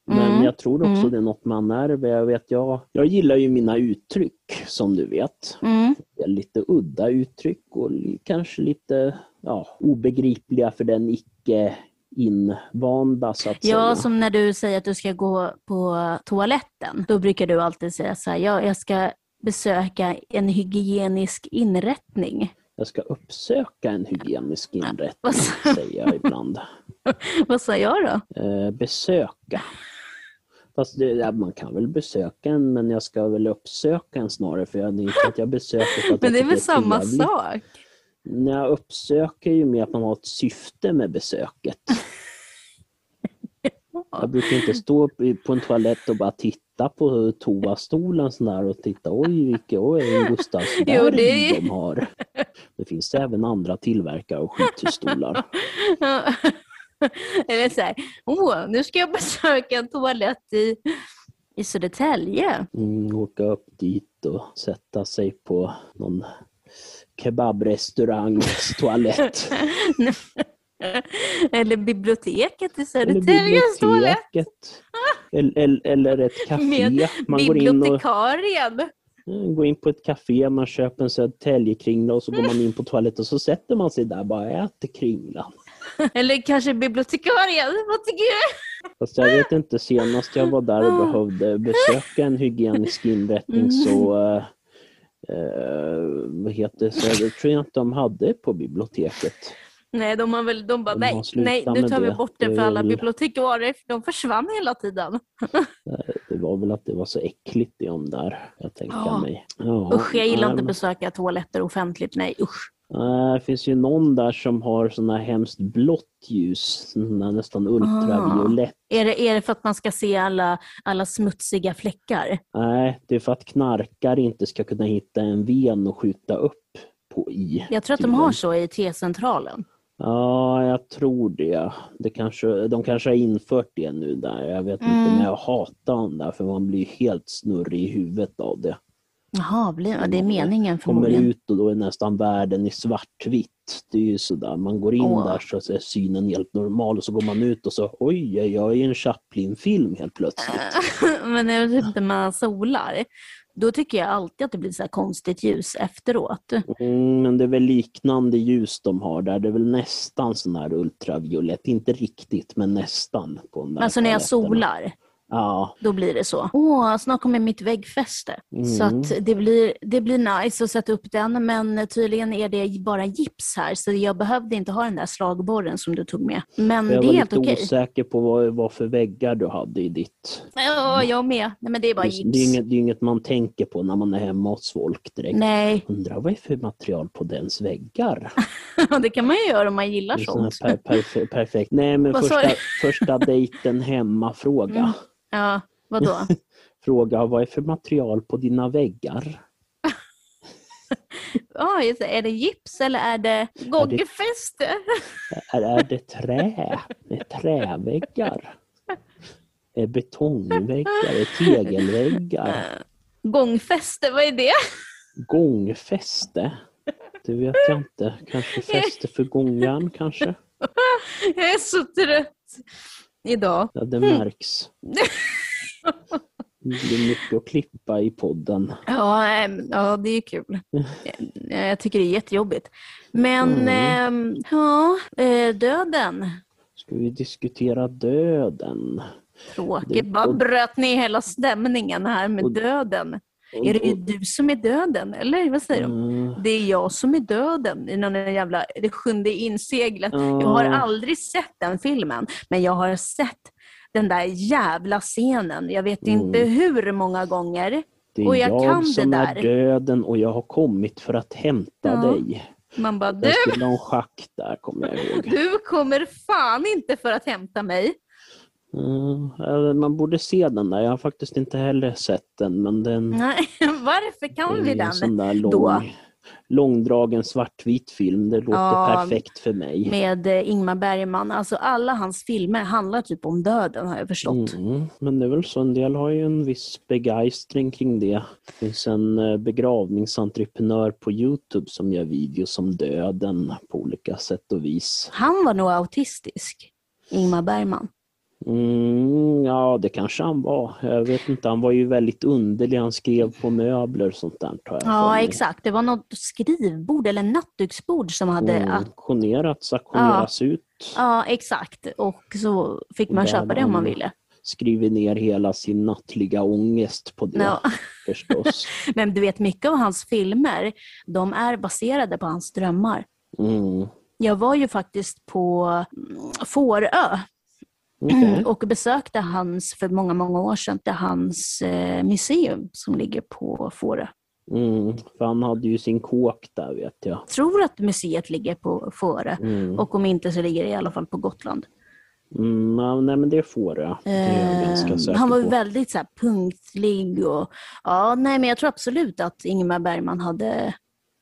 Men Mm, jag tror också mm. det är något man ärver. Jag, vet, jag, jag gillar ju mina uttryck som du vet. Mm. Lite udda uttryck och kanske lite ja, obegripliga för den icke invanda så att Ja, säga. som när du säger att du ska gå på toaletten. Då brukar du alltid säga så här, ja, jag ska besöka en hygienisk inrättning. Jag ska uppsöka en hygienisk inrättning, säger jag ibland. Vad sa jag då? Eh, besöka. Fast det, ja, man kan väl besöka en, men jag ska väl uppsöka en snarare, för jag, det är inte att jag besöker för att Men det är väl samma sak? Jag uppsöker ju med att man har ett syfte med besöket. Jag brukar inte stå på en toalett och bara titta på toastolen sån där och titta oj vilken oj, en Gustavsberg det de har. Det finns även andra tillverkare av skithusstolar. Eller så här, åh, nu ska jag besöka en toalett i, i Södertälje. Mm, åka upp dit och sätta sig på någon kebabrestaurangs toalett. Eller biblioteket i Södertäljes toalett. Eller, eller, ett café. Man går in, och, mm, går in på ett café, man köper en Södertäljekringla och så går man in på toaletten och så sätter man sig där och bara äter kringlan. Eller kanske bibliotekarien. Vad tycker du? Fast jag vet inte, senast jag var där och behövde besöka en hygienisk inrättning Mm. så eh, eh, vad heter jag inte de hade på biblioteket. Nej, de har väl, de bara, De nej, nej, nu tar vi bort det för alla bibliotekarier, för de försvann hela tiden. Det var väl att det var så äckligt i de där, jag tänker Ja. mig. Ja, Usch, jag gillar nej, inte att besöka toaletter offentligt. Nej, usch. Nej, Det finns ju någon där som har här hemskt blått ljus, nästan ultraviolett. Är det, är det för att man ska se alla, alla smutsiga fläckar? Nej, det är för att knarkare inte ska kunna hitta en ven och skjuta upp på i. Jag tror att de har så i T-centralen. Ja, jag tror det. det kanske, de kanske har infört det nu där. Jag vet Mm. inte, men jag hatar dem där för man blir helt snurrig i huvudet av det. Jaha, det är meningen Kommer förmodligen. ut och då är nästan världen i svartvitt. Det är ju sådär, man går in Åh. där så är synen helt normal och så går man ut och så oj, jag är i en Chaplin-film helt plötsligt. Men när typ när man solar, då tycker jag alltid att det blir så konstigt ljus efteråt. Mm, men det är väl liknande ljus de har där. Det är väl nästan sån här ultraviolett. Inte riktigt, men nästan. På de där Alltså när jag solar, Ja, då blir det så. Åh, snart kommer mitt väggfäste. Så Mm. att det, blir, det blir nice att sätta upp den, men tydligen är det bara gips här, så jag behövde inte ha den där slagborren som du tog med. Men jag det var är helt lite okej. osäker på vad, vad för väggar du hade i ditt... Ja, jag med. Nej, men det är bara Det, gips. det, är inget, det är inget man tänker på när man är hemma hos folk direkt. Nej, Undrar vad är för material på dens väggar? det kan man ju göra om man gillar Det sånt. per, perfe- perfekt. Nej, men första, första dejten hemma-fråga. Mm. Ja, vadå? Fråga vad är för material på dina väggar? Ja, just det. är det gips eller är det gångfäste? Är, är det trä? Är träväggar? Är betongväggar? Är tegelväggar? Gångfäste, vad är det? Gångfäste? Det vet jag inte. Kanske fäste för gångjärn kanske? Jag är så trött idag. Ja, det märks. Det blir mycket att klippa i podden. Ja, ja det är kul. Eh, Jag tycker det är jättejobbigt. Men Mm. ja, eh, döden. Ska vi diskutera döden? Tråkigt. Bara bröt ni hela stämningen här med Och- döden. Är det du som är döden? Eller vad säger de? Mm, Det är jag som är döden i någon jävla Det sjunde inseglet. ja, Jag har aldrig sett den filmen, men jag har sett den där jävla scenen. Jag vet Mm. inte hur många gånger. Det är och jag jag, kan det som är där. döden och jag har kommit för att hämta Ja. dig. Man bara, Jag du, skulle ha en schack där, kommer jag ihåg. du kommer fan inte för att hämta mig. Mm, man borde se den där. Jag har faktiskt inte heller sett den, men den Nej, varför kan vi den? sån där lång, då? långdragen svartvit film. Det låter Ja, perfekt för mig. Med eh, Ingmar Bergman. Alltså alla hans filmer handlar typ om döden har jag förstått. Mm, men det är väl så, en del har ju en viss begeistring kring det. Det finns en eh, begravningsentreprenör på Youtube som gör videos om döden på olika sätt och vis. Han var nog autistisk, Ingmar Bergman. Mm, ja, det kanske han var. Jag vet inte, han var ju väldigt underlig. Han skrev på möbler och sånt där. Tar jag Ja, exakt. Det var något skrivbord eller nattduksbord som hade... Mm, auktionerats, auktioneras ut. Ja, exakt. Och så fick man köpa det om man ville. Skriver ner hela sin nattliga ångest på det Ja. förstås. Men du vet, mycket av hans filmer, de är baserade på hans drömmar. Mm. Jag var ju faktiskt på mm, Fårö okej. och besökte hans, för många, många år sedan, hans eh, museum som ligger på Fårö. Mm, för han hade ju sin kåk där vet jag. Jag tror att museet ligger på Fårö Mm. och om inte så ligger det i alla fall på Gotland. Mm, nej men det får jag. Det är Eh, han var på. väldigt så här, punktlig och ja, nej men jag tror absolut att Ingmar Bergman hade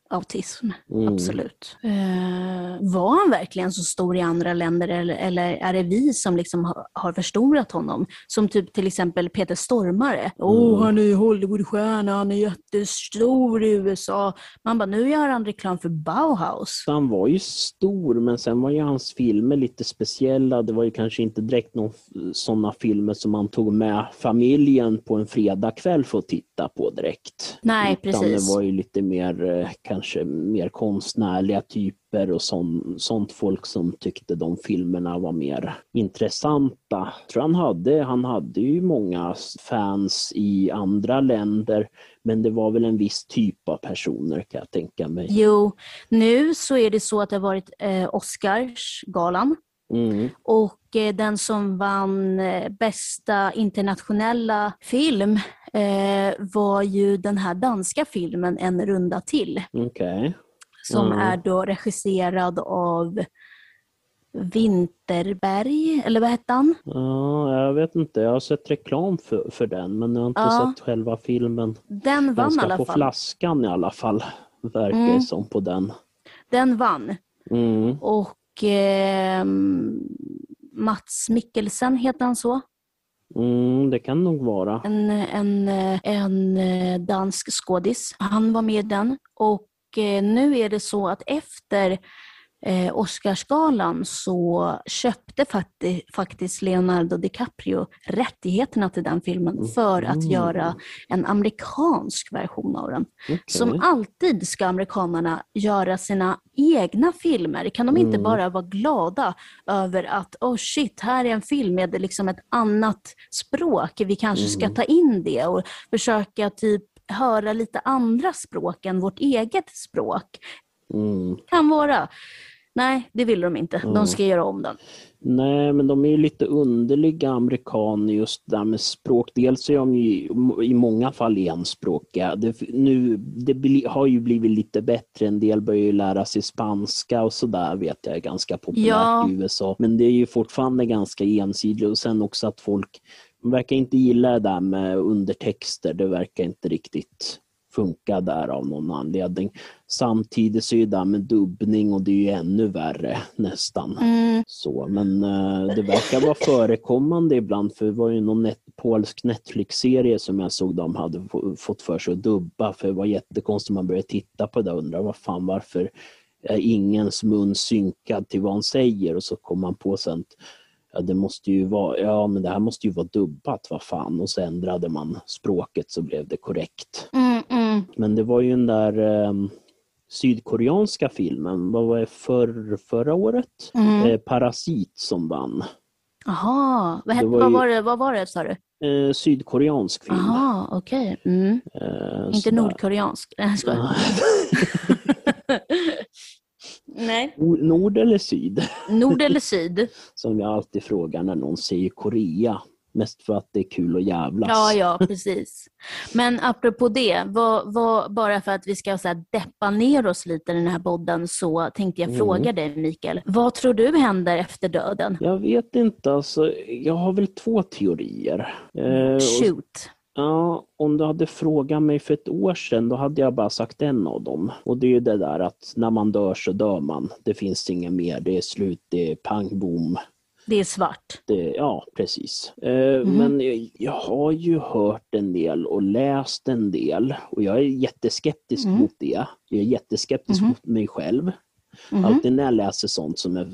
autism. Mm. Absolut. Eh, var han verkligen så stor i andra länder eller, eller är det vi som liksom har, har förstorat honom? Som typ till exempel Peter Stormare. Mm. han är Hollywoodstjärna, han är jättestor i USA. Man bara, nu gör han reklam för Bauhaus. Han var ju stor men sen var ju hans filmer lite speciella. Det var ju kanske inte direkt sådana filmer som man tog med familjen på en fredagkväll för att titta på direkt. Nej, Utan precis. det var ju lite mer, eh, kanske mer konstnärliga typer och sån, sånt folk som tyckte de filmerna var mer intressanta. Jag tror han hade, han hade ju många fans i andra länder men det var väl en viss typ av personer kan jag tänka mig. Jo, nu så är det så att det har varit eh, Oscarsgalan Mm. och eh, den som vann eh, bästa internationella film var ju den här danska filmen En runda till Okej. som Mm. är då regisserad av Winterberg, eller vad hette han? Ja, jag vet inte. Jag har sett reklam för, för den men jag har inte Ja. sett själva filmen. Den Den vann i ska alla på fall. flaskan i alla fall. Verkar Mm. det som på den. Den vann. Mm. Och eh, Mats Mikkelsen, heter han så? Mm, det kan nog vara. en, en, en eh, dansk skådis. Han var med i den och eh, nu är det så att efter eh, Oscarsgalan så köpte fakti, faktiskt Leonardo DiCaprio rättigheterna till den filmen för att Mhm. göra en amerikansk version av den. Okej. Som alltid ska amerikanerna göra sina egna filmer. Kan de inte Mm. bara vara glada över att oh shit, här är en film med liksom ett annat språk. Vi kanske ska Mm. ta in det och försöka typ höra lite andra språk än vårt eget språk. Mm. Kan vara. Nej, det vill de inte. Mm. De ska göra om den. Nej, men de är ju lite underliga amerikaner just där med språk. Dels är de ju i många fall enspråkiga. Det, nu, det har ju blivit lite bättre. En del börjar ju lära sig spanska och sådär vet jag är ganska populärt Ja. i USA. Men det är ju fortfarande ganska ensidigt och sen också att folk de verkar inte gilla det där med undertexter. Det verkar inte riktigt funka där av någon anledning. Samtidigt så är det där med dubbning och det är ju ännu värre nästan. Mm. Så, men eh, det verkar vara förekommande ibland för det var ju någon net, polsk Netflix-serie som jag såg de hade få- fått för sig att dubba för det var jättekonstigt man började titta på det och undra vad fan varför är ingens mun synkad till vad han säger och så kom man på sen ja, det måste ju vara, ja men det här måste ju vara dubbat, vad fan. Och så ändrade man språket så blev det korrekt. Mm, mm. Men det var ju den där eh, sydkoreanska filmen, vad var det, för, förra året? Mm. Eh, Parasit som vann. Jaha, vad, var vad, ju- var det, vad var det sa du? Eh, sydkoreansk film. Jaha, okej. Mm. Eh, Inte nordkoreansk. Nej, jag. Nej. Nord eller syd? Nord eller syd? Som jag alltid frågar när någon säger Korea. Mest för att det är kul att jävlas. Ja, ja, precis. Men apropå det, vad, vad, bara för att vi ska så här, deppa ner oss lite i den här podden så tänkte jag Mm. fråga dig Mikael. Vad tror du händer efter döden? Jag vet inte, alltså, jag har väl två teorier. Eh, och, Shoot. ja, om du hade frågat mig för ett år sedan, då hade jag bara sagt en av dem. Och det är ju det där att när man dör så dör man. Det finns inget mer, det är slut, det är pang bom. Det är svart. Det, ja, precis. Eh, Mhm. Men jag, jag har ju hört en del och läst en del och jag är jätteskeptisk Mm. mot det. Jag är jätteskeptisk Mhm. mot mig själv. Mhm. Alltid när jag läser sånt som är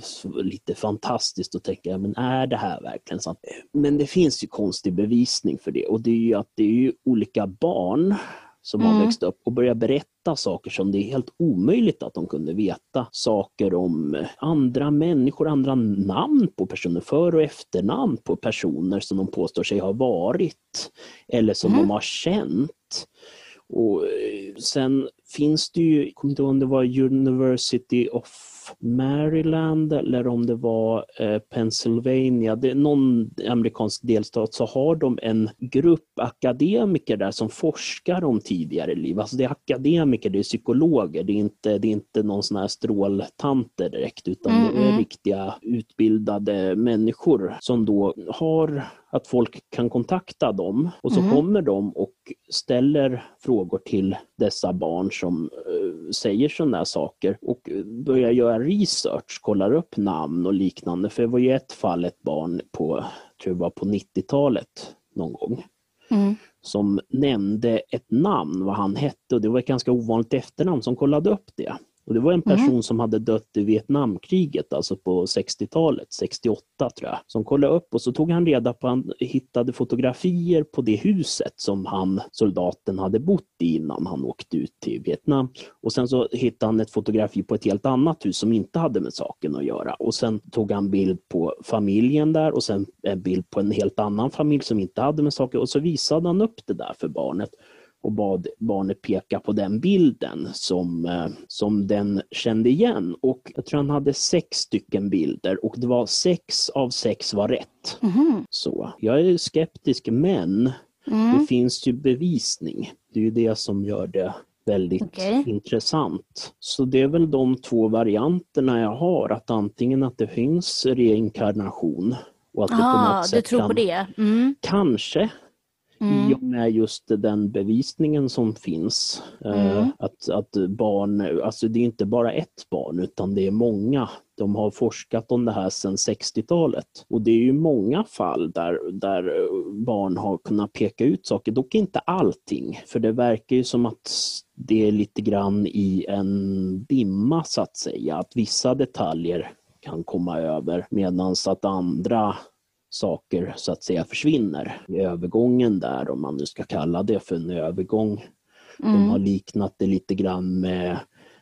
lite fantastiskt och tänker jag, men är det här verkligen sant? Men det finns ju konstig bevisning för det och det är ju att det är olika barn som har Mm. växt upp och börjar berätta saker som det är helt omöjligt att de kunde veta. Saker om andra människor, andra namn på personer, för och efternamn på personer som de påstår sig ha varit eller som Mm. de har känt. Och eh, sen finns det ju, jag kommer inte ihåg om det var University of Maryland eller om det var eh, Pennsylvania, det är någon amerikansk delstat, så har de en grupp akademiker där som forskar om tidigare liv. Alltså det är akademiker, det är psykologer, det är inte, det är inte någon sån här stråltanter direkt utan det är riktiga utbildade människor som då har att folk kan kontakta dem och så Mhm. kommer de och ställer frågor till dessa barn som eh, säger sådana här saker och börjar göra research, kollar upp namn och liknande. För det var ju ett fall, ett barn på, jag tror det var på 90-talet någon gång, Mm. som nämnde ett namn, vad han hette och det var ett ganska ovanligt efternamn som kollade upp det. Och det var en person som hade dött i Vietnamkriget, alltså på 60-talet, 68 tror jag, som kollade upp och så tog han reda på, han hittade fotografier på det huset som han, soldaten, hade bott i innan han åkte ut till Vietnam. Och sen så hittade han ett fotografi på ett helt annat hus som inte hade med saken att göra. Och sen tog han bild på familjen där och sen en bild på en helt annan familj som inte hade med saker och så visade han upp det där för barnet och bad barnet peka på den bilden som, eh, som den kände igen. Och jag tror han hade sex stycken bilder och det var sex av sex var rätt. Mhm. Så jag är skeptisk men det Mm. finns ju bevisning. Det är ju det som gör det väldigt Okej. intressant. Så det är väl de två varianterna jag har, att antingen att det finns reinkarnation och att det på Ah, något du sätt tror kan, på det? Mm. kanske i Mm. och med just den bevisningen som finns. eh, Mm. Att, att barn, alltså det är inte bara ett barn utan det är många. De har forskat om det här sedan 60-talet. Och det är ju många fall där, där eh, barn har kunnat peka ut saker, dock inte allting. För det verkar ju som att det är lite grann i en dimma så att säga. Att vissa detaljer kan komma över medan att andra saker så att säga försvinner i övergången där, om man nu ska kalla det för en övergång. De har Mm. liknat det lite grann med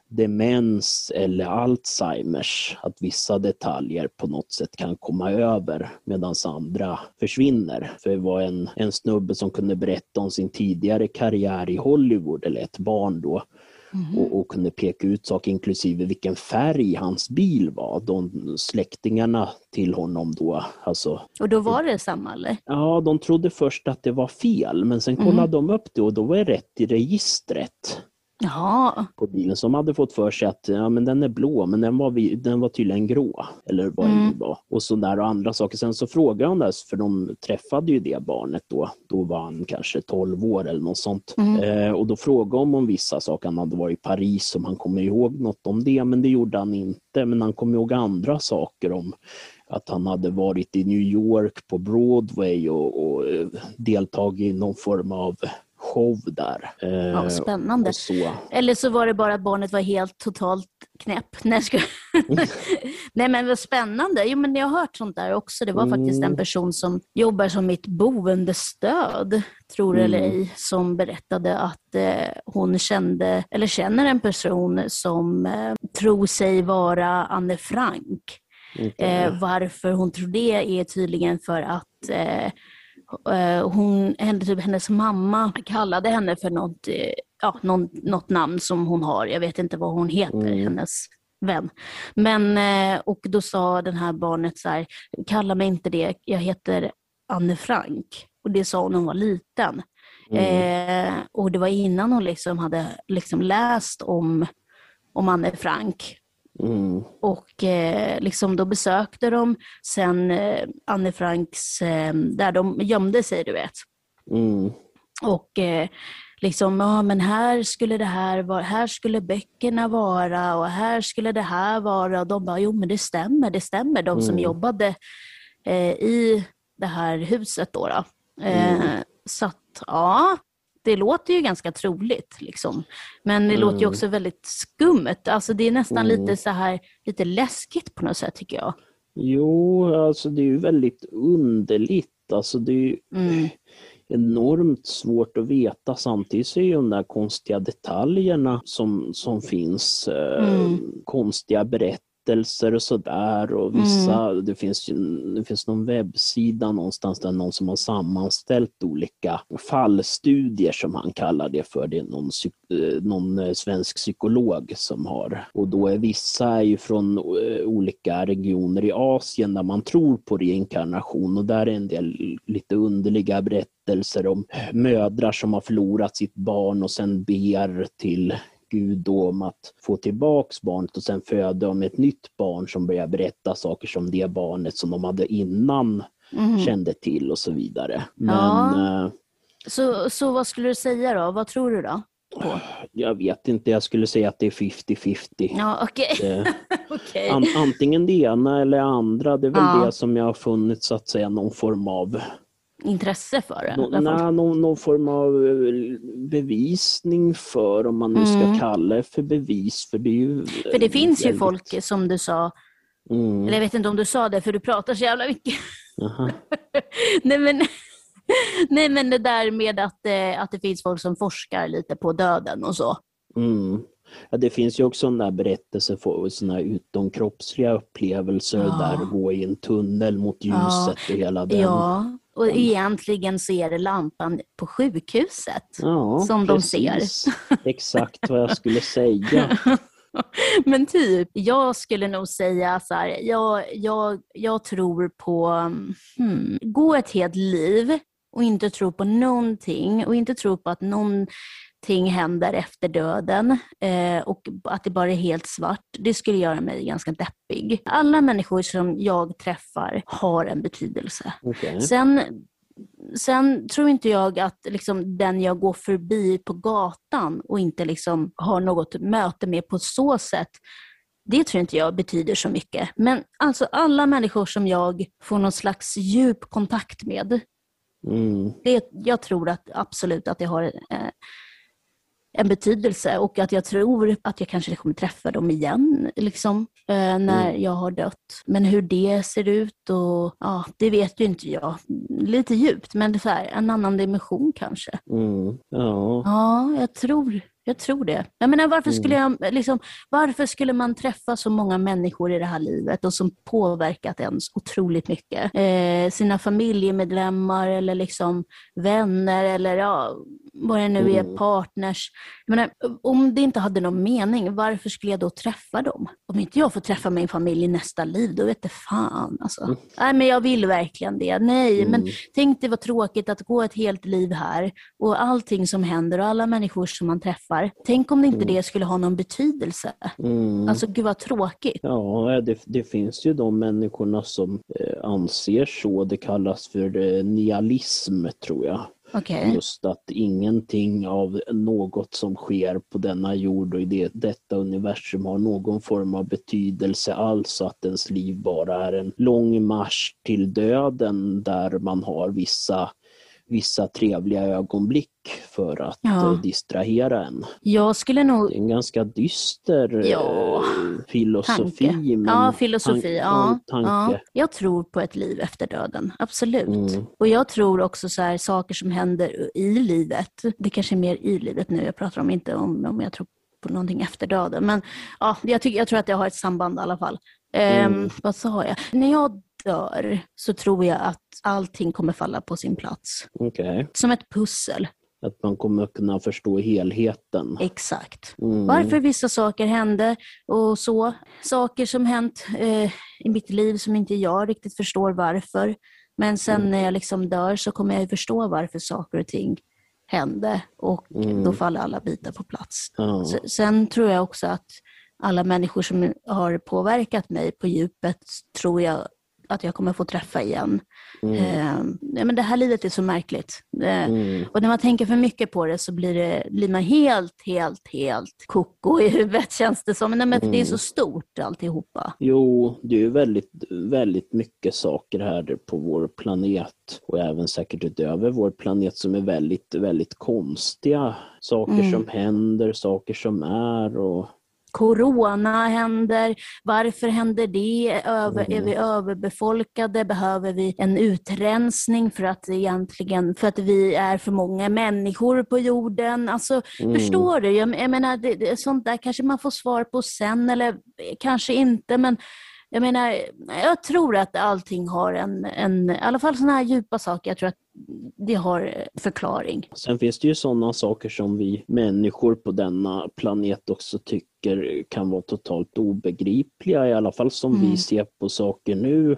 demens eller Alzheimers, att vissa detaljer på något sätt kan komma över medan andra försvinner. För det var en, en snubbe som kunde berätta om sin tidigare karriär i Hollywood, eller ett barn då, Mhm. och, och kunde peka ut saker inklusive vilken färg hans bil var. De släktingarna till honom då, alltså Och då var det samma eller? Ja, de trodde först att det var fel, men sen kollade de upp det och då var det rätt i registret Jaha. på bilen. De hade fått för sig att ja, men den är blå, men den var, vi, den var tydligen grå. Eller vad det Mm. nu var. Och så där och andra saker. Sen så frågade de där, för de träffade ju det barnet då. Då var han kanske 12 år eller något sånt. Mm. Eh, och då frågade de om vissa saker. Han hade varit i Paris, om han kommer ihåg något om det, men det gjorde han inte. Men han kom ihåg andra saker om att han hade varit i New York på Broadway och, och eh, deltagit i någon form av show där. Eh, Ja, spännande. och så. Eller så var det bara att barnet var helt totalt knäpp. Nej, skojar. Nej men vad spännande. Jo, men jag har hört sånt där också. Det var faktiskt Mm. en person som jobbar som mitt boendestöd, tror det eller Mm. ej, som berättade att eh, hon kände, eller känner en person som eh, tror sig vara Anne Frank. Okej. Eh, varför hon tror det är tydligen för att eh, eh, hon, henne, typ, hennes mamma kallade henne för något, eh, ja, någon, något namn som hon har. Jag vet inte vad hon heter, Mm. hennes vän. Men, eh, och då sa den här barnet så här, kalla mig inte det, jag heter Anne Frank. Och det sa hon när hon var liten. Mm. Eh, och det var innan hon liksom hade liksom läst om, om Anne Frank. Mm. Och eh, liksom då besökte de sen eh, Anne Franks, eh, där de gömde sig du vet. Mm. Och eh, liksom, ja men här skulle det här vara, här skulle böckerna vara och här skulle det här vara. Och de bara, jo men det stämmer, det stämmer. De som Mm. jobbade eh, i det här huset då. då. Eh, Mm. Så att, ja, det låter ju ganska troligt. Liksom. Men det låter ju Mm. också väldigt skumt. Alltså det är nästan Mm. lite så här, lite läskigt på något sätt tycker jag. Jo, alltså det är ju väldigt underligt. Alltså det är ju Mm. enormt svårt att veta. Samtidigt så är ju de där konstiga detaljerna som, som finns, eh, Mm. konstiga berättelser och sådär. Och vissa, det, finns det finns någon webbsida någonstans där någon som har sammanställt olika fallstudier som han kallar det för. Det är någon, eh, någon eh, svensk psykolog som har. Och då är vissa är ju från eh, olika regioner i Asien där man tror på reinkarnation och där är en del lite underliga berättelser om mödrar som har förlorat sitt barn och sen ber till Gud då om att få tillbaks barnet och sen föda de ett nytt barn som börjar berätta saker som det barnet som de hade innan Mhm. kände till och så vidare. Men Ja. eh, Så, så vad skulle du säga då? Vad tror du då? På? jag vet inte, jag skulle säga att det är 50-50. Ja, Okej. An, antingen det ena eller andra, det är väl Ja. det som jag har funnit så att säga någon form av Intresse för det. fall. nej, någon, någon form av eh, bevisning för, om man nu ska Mm. kalla det för bevis. För det, är ju För det finns ju väldigt- folk som du sa, Mm. eller jag vet inte om du sa det för du pratar så jävla mycket. Nej men, nej, men det där med att, eh, att det finns folk som forskar lite på döden och så. Mm. Ja, det finns ju också en där berättelse för såna här utomkroppsliga upplevelser Ja. där gå i en tunnel mot Ja. ljuset och hela den. Ja, och egentligen så är det lampan på sjukhuset. Ja, som de precis. Exakt vad jag skulle säga. Men typ, jag skulle nog säga så här, jag, jag, jag tror på, hmm, gå ett helt liv och inte tro på någonting och inte tro på att någonting händer efter döden eh, och att det bara är helt svart. Det skulle göra mig ganska deppig. Alla människor som jag träffar har en betydelse. Okej. Sen, sen tror inte jag att liksom, den jag går förbi på gatan och inte liksom har något möte med på så sätt, det tror inte jag betyder så mycket. Men alltså alla människor som jag får någon slags djup kontakt med, Mm. det, jag tror att absolut att det har eh, en betydelse och att jag tror att jag kanske kommer träffa dem igen liksom, eh, när jag har dött. Men hur det ser ut och ja, det vet ju inte jag. Lite djupt, men det är här, en annan dimension kanske. Mm. Ja. Ja, jag tror, jag tror det. Jag menar, varför, skulle jag, liksom, varför skulle man träffa så många människor i det här livet och som påverkat ens otroligt mycket? Eh, sina familjemedlemmar eller liksom vänner eller ja, vad det nu är, Mm. partners. Menar, om det inte hade någon mening, varför skulle jag då träffa dem? Om inte jag får träffa min familj i nästa liv, då vet det fan alltså. Nej, men jag vill verkligen det. Nej, men Mm. tänk dig vad tråkigt att gå ett helt liv här och allting som händer och alla människor som man träffar. Tänk om det inte det skulle ha någon betydelse. Mm. Alltså gud vad tråkigt. Ja, det, det finns ju de människorna som eh, anser så. Det kallas för eh, nihilism, tror jag. Okej. Just att ingenting av något som sker på denna jord och i det, detta universum har någon form av betydelse alls. Att ens liv bara är en lång marsch till döden där man har vissa vissa trevliga ögonblick för att Ja. eh, distrahera en. Jag skulle nog Det är en ganska dyster Ja, eh, filosofi. tanke. Men Ja, filosofi. tan- Ja, tanke. ja. Jag tror på ett liv efter döden, absolut. Mm. Och jag tror också så här, saker som händer i livet, det kanske är mer i livet nu jag pratar om, inte om, om jag tror på någonting efter döden. Men ja, jag, tycker, jag tror att det har ett samband i alla fall. Ehm, Mm. Vad sa jag? När jag dör så tror jag att allting kommer falla på sin plats. Okej. Som ett pussel, Att man kommer kunna förstå helheten. exakt. Mm. Varför vissa saker hände och så. Saker som hänt eh, i mitt liv som inte jag riktigt förstår varför. Men sen Mm. när jag liksom dör så kommer jag förstå varför saker och ting hände och Mm. då faller alla bitar på plats. Ja. Sen tror jag också att alla människor som har påverkat mig på djupet tror jag att jag kommer få träffa igen. Mm. Eh, men det här livet är så märkligt. Eh, Mm. och när man tänker för mycket på det så blir, det, blir man helt, helt, helt koko i huvudet känns det som. Nej, men för Det är så Mm. stort alltihopa. Jo, det är ju väldigt, väldigt mycket saker här på vår planet och även säkert utöver vår planet som är väldigt, väldigt konstiga. Saker Mm. som händer, saker som är och Corona händer, varför händer det? Över, Mm. Är vi överbefolkade? Behöver vi en utrensning för att, egentligen, för att vi är för många människor på jorden? Alltså, Mm. Förstår du? Jag, jag menar, det, sånt där kanske man får svar på sen eller kanske inte. Men jag menar, jag tror att allting har en, en i alla fall sådana här djupa saker, jag tror att det har förklaring. Sen finns det ju sådana saker som vi människor på denna planet också tycker kan vara totalt obegripliga, i alla fall som Mm. vi ser på saker nu.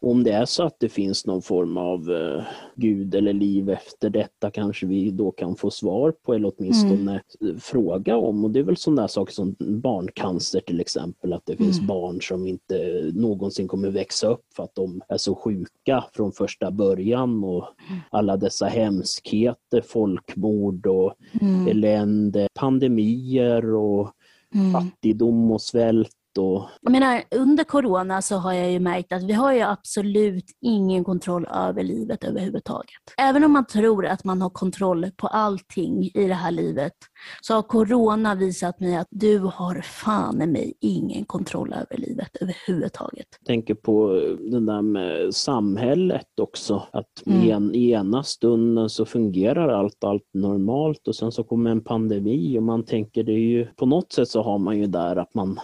Om det är så att det finns någon form av eh, gud eller liv efter detta kanske vi då kan få svar på eller åtminstone Mm. fråga om. Och det är väl sådana saker som barncancer till exempel, att det finns Mm. barn som inte någonsin kommer växa upp för att de är så sjuka från första början och alla dessa hemskheter, folkmord och Mm. elände, pandemier och Mm. fattigdom och svält och Jag menar, under corona så har jag ju märkt att vi har ju absolut ingen kontroll över livet överhuvudtaget. Även om man tror att man har kontroll på allting i det här livet så har corona visat mig att du har fan i mig ingen kontroll över livet överhuvudtaget. tänker på det där med samhället också. Att Mm. i, en, i ena stunden så fungerar allt, allt normalt och sen så kommer en pandemi och man tänker det är ju, på något sätt så har man ju där att man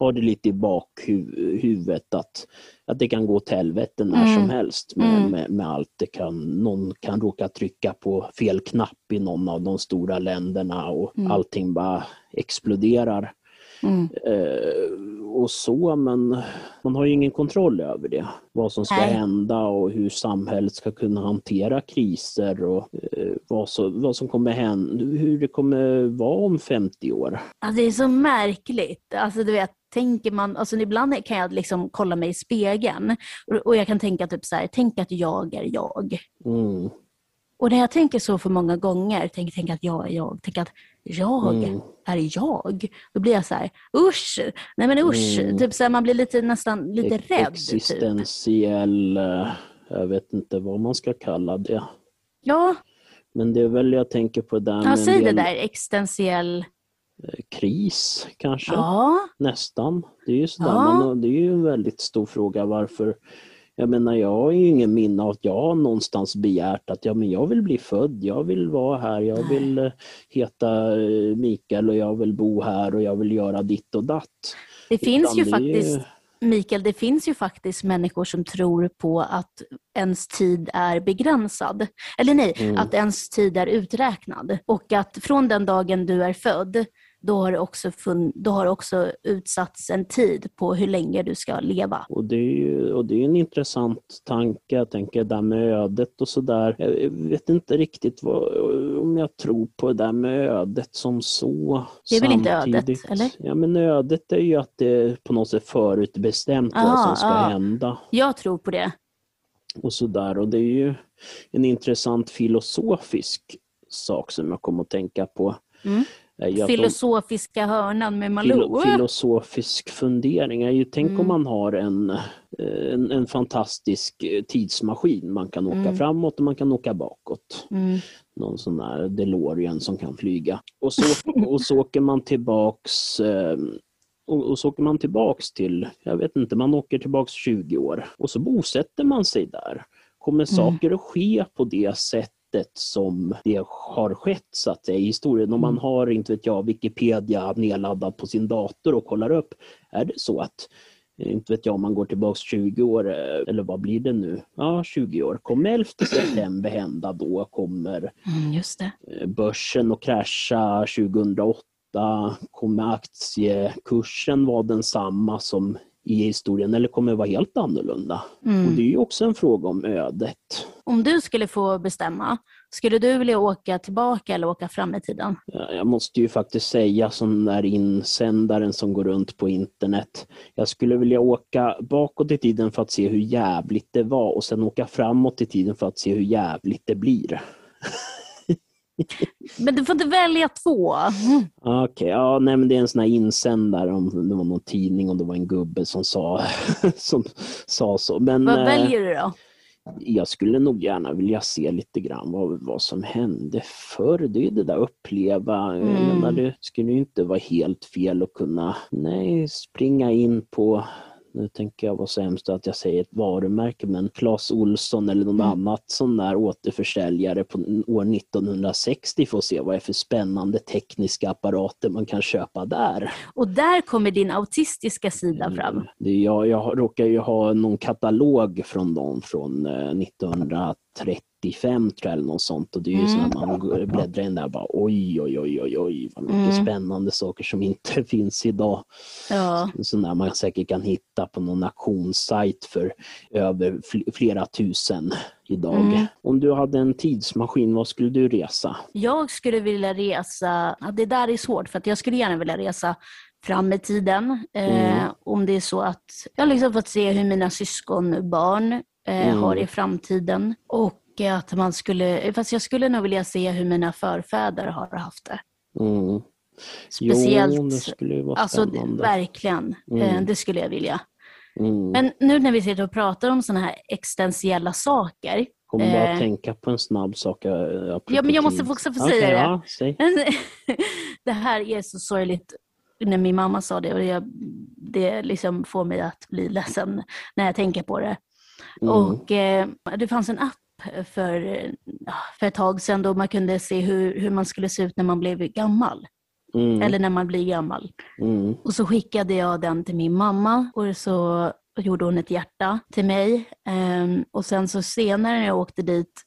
har det lite i bakhuvudet att, att det kan gå åt helvete när Mm. som helst med, Mm. med, med allt. Det kan, någon kan råka trycka på fel knapp i någon av de stora länderna och Mm. allting bara exploderar. Mm. Eh, och så, men man har ju ingen kontroll över det. Vad som ska Nej. hända och hur samhället ska kunna hantera kriser och eh, vad, så, vad som kommer hända, hur det kommer vara om 50 år. Alltså det är så märkligt. Alltså du vet, tänker man, alltså ibland kan jag liksom kolla mig i spegeln och, jag kan tänka typ så här, tänk att jag är jag. Mm, Och när jag tänker så för många gånger, tänk, tänk att jag är jag, tänk att jag Mm. är jag, då blir jag så här, usch, nej men usch, Mm. typ så här, man blir lite, nästan lite Ex- rädd. Typ. Existentiell, eh, jag vet inte vad man ska kalla det. Ja, Men det är väl jag tänker på där ja säg en det del där, existentiell, kris kanske. ja, Nästan. Det är ju sådär, Ja. man, det är ju en väldigt stor fråga varför jag menar, jag har ju ingen minne av att jag någonstans begärt att ja, men jag vill bli född, jag vill vara här, jag vill eh, heta eh, Mikael och jag vill bo här och jag vill göra ditt och datt. det finns ju Utan det faktiskt Mikael, det finns ju faktiskt människor som tror på att ens tid är begränsad. Eller nej, Mm. att ens tid är uträknad. Och att från den dagen du är född, då har det också, fun- då har också utsatts en tid på hur länge du ska leva. Och det är ju och det är en intressant tanke, jag tänker det där med ödet och sådär. Jag vet inte riktigt vad, om jag tror på det där med ödet som så. Det är väl inte ödet, eller? Ja men ödet är ju att det är på något sätt förutbestämt vad Aha, som ska ja. hända. Jag tror på det. och sådär. Och det är ju en intressant filosofisk sak som jag kom att tänka på. Mm. Är Filosofiska hörnan med Malou. filosofisk fundering ju, tänk Mm. om man har en, en, en fantastisk eh, tidsmaskin. Man kan åka Mm. framåt och man kan åka bakåt. Mm. Någon sån där DeLorean som kan flyga. Och så, och så åker man tillbaks eh, och, så åker man tillbaks till, jag vet inte, man åker tillbaks 20 år och så bosätter man sig där. Kommer saker att ske på det sättet som det har skett så att säga, i historien? Om man har, inte vet jag, Wikipedia nedladdad på sin dator och kollar upp, är det så att eh, inte vet jag om man går tillbaks 20 år, eh, eller vad blir det nu? Ja, 20 år. Kommer 11 september hända då? Kommer Mm, just det. eh, börsen att krascha 2008? Kommer aktiekursen vara densamma som i historien eller kommer vara helt annorlunda? Och Mm. det är ju också en fråga om ödet. Om du skulle få bestämma, skulle du vilja åka tillbaka eller åka fram i tiden? Ja, Jag måste ju faktiskt säga som den där insändaren som går runt på internet. Jag skulle vilja åka bakåt i tiden för att se hur jävligt det var och sen åka framåt i tiden för att se hur jävligt det blir. Men du får inte välja två. Okej, ja, nej, men det är en sån här insändare om det var någon tidning och det var en gubbe som sa, som sa så. Men Vad eh, väljer du då? jag skulle nog gärna vilja se lite grann vad, vad som hände förr. Det är ju det där uppleva. Mm. menar, det skulle ju inte vara helt fel att kunna nej, springa in på nu tänker jag vara så hemskt att jag säger ett varumärke, men Clas Olsson eller någon mm. annat sån där återförsäljare på år 1960 får se vad det är för spännande tekniska apparater man kan köpa där. Och där kommer din autistiska sida mm. fram. Mm. Jag, jag råkar ju ha någon katalog från dem från eh, 1930 85 tror jag eller något sånt och det är ju mm. så att man mm. bläddrar in där och bara oj oj oj oj oj vad mycket mm. spännande saker som inte finns idag. Ja. Sådana där man säkert kan hitta på någon auktionssajt för över flera tusen idag. Mm. Om du hade en tidsmaskin, vad skulle du resa? Jag skulle vilja resa, det där är svårt för att jag skulle gärna vilja resa fram i tiden. Mm. Eh, om det är så att jag har liksom fått se hur mina syskonbarn eh, har mm. i framtiden. Och att man skulle, fast jag skulle nog vilja se hur mina förfäder har haft det. Mm. Speciellt, Jo, det skulle vara alltså spännande. verkligen, eh, Mm. det skulle jag vilja. Mm. Men nu när vi sitter och pratar om sådana här existentiella saker, Kommer bara eh, tänka på en snabb sak. eh, Ja, men jag måste också få säga det. Ja, säg. Det här är så sorgligt när min mamma sa det och det, det liksom får mig att bli ledsen när jag tänker på det. Mm. Och eh, det fanns en app för, för ett tag sedan då man kunde se hur, hur man skulle se ut när man blev gammal. Mm. Eller när man blir gammal. Mm. Och så skickade jag den till min mamma och så gjorde hon ett hjärta till mig. Ehm, och sen så senare när jag åkte dit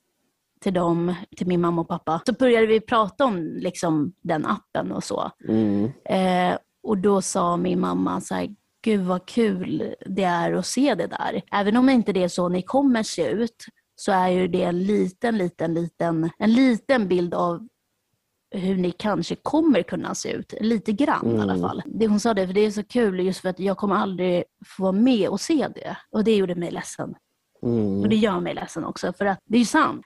till dem, till min mamma och pappa, så började vi prata om liksom, den appen och så. Mm. Eh, och då sa min mamma så här, gud vad kul det är att se det där. Även om inte det är så ni kommer se ut, så är ju det en liten, liten, liten, en liten bild av hur ni kanske kommer kunna se ut. Lite grann i alla Mm. fall. Det hon sa det, för det är så kul just för att jag kommer aldrig få vara med och se det. Och det gjorde mig ledsen. Mm. Och det gör mig ledsen också, för att det är ju sant.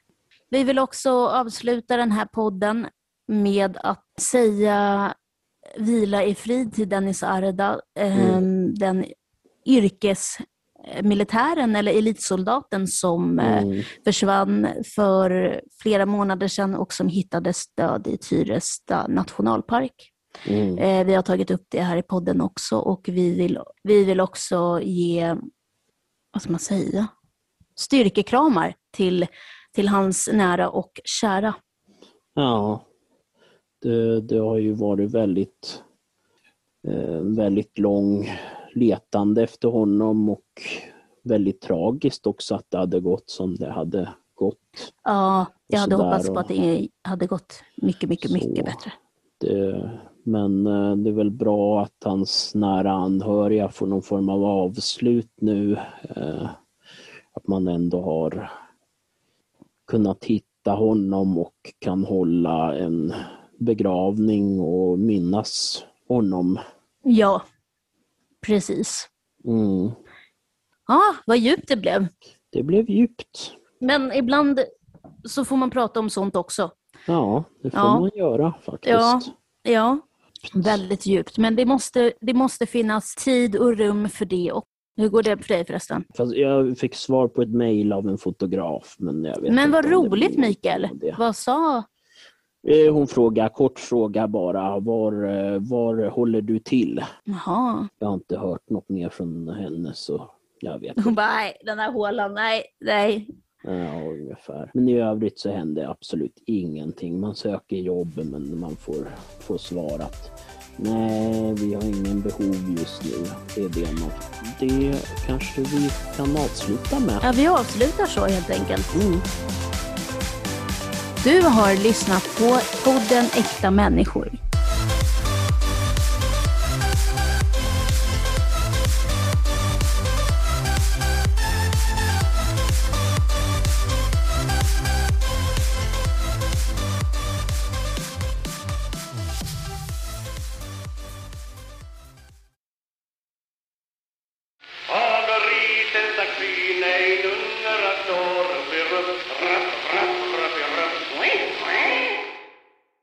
Vi vill också avsluta den här podden med att säga vila i frid till Dennis Arda, eh, den yrkesmilitären eller elitsoldaten som eh, Mm. försvann för flera månader sedan och som hittades död i Tyresta nationalpark. Mm. Eh, vi har tagit upp det här i podden också och vi vill, vi vill också ge, vad ska man säga, styrkekramar till, till hans nära och kära. Ja, det, det har ju varit väldigt, eh, väldigt lång letande efter honom och väldigt tragiskt också att det hade gått som det hade gått. Ja, jag hade hoppats på att det hade gått mycket, mycket, Så. mycket bättre. Det, men eh, det är väl bra att hans nära anhöriga får någon form av avslut nu. Eh, Att man ändå har kunnat hitta honom och kan hålla en begravning och minnas honom. Ja, precis. Mm. Ja, vad djupt det blev. Det blev djupt. Men ibland så får man prata om sånt också. Ja, det får Ja. man göra faktiskt. Ja. Ja, väldigt djupt. Men det måste, det måste finnas tid och rum för det. Och hur går det för dig förresten? Fast jag fick svar på ett mejl av en fotograf. Men, jag vet Men vad roligt Mikael. Vad sa... Eh, Hon frågar, kort fråga bara, var, eh, var håller du till? Jaha. Jag har inte hört något mer från henne så jag vet Hon inte. bara, nej, den här hålan, nej, nej. Ja, ungefär. Men i övrigt så händer absolut ingenting. Man söker jobb men man får, får svar att nej, vi har ingen behov just nu. Det är det man... Det kanske vi kan avsluta med. Ja, vi avslutar så helt enkelt. Mm. Du har lyssnat på podden Äkta människor.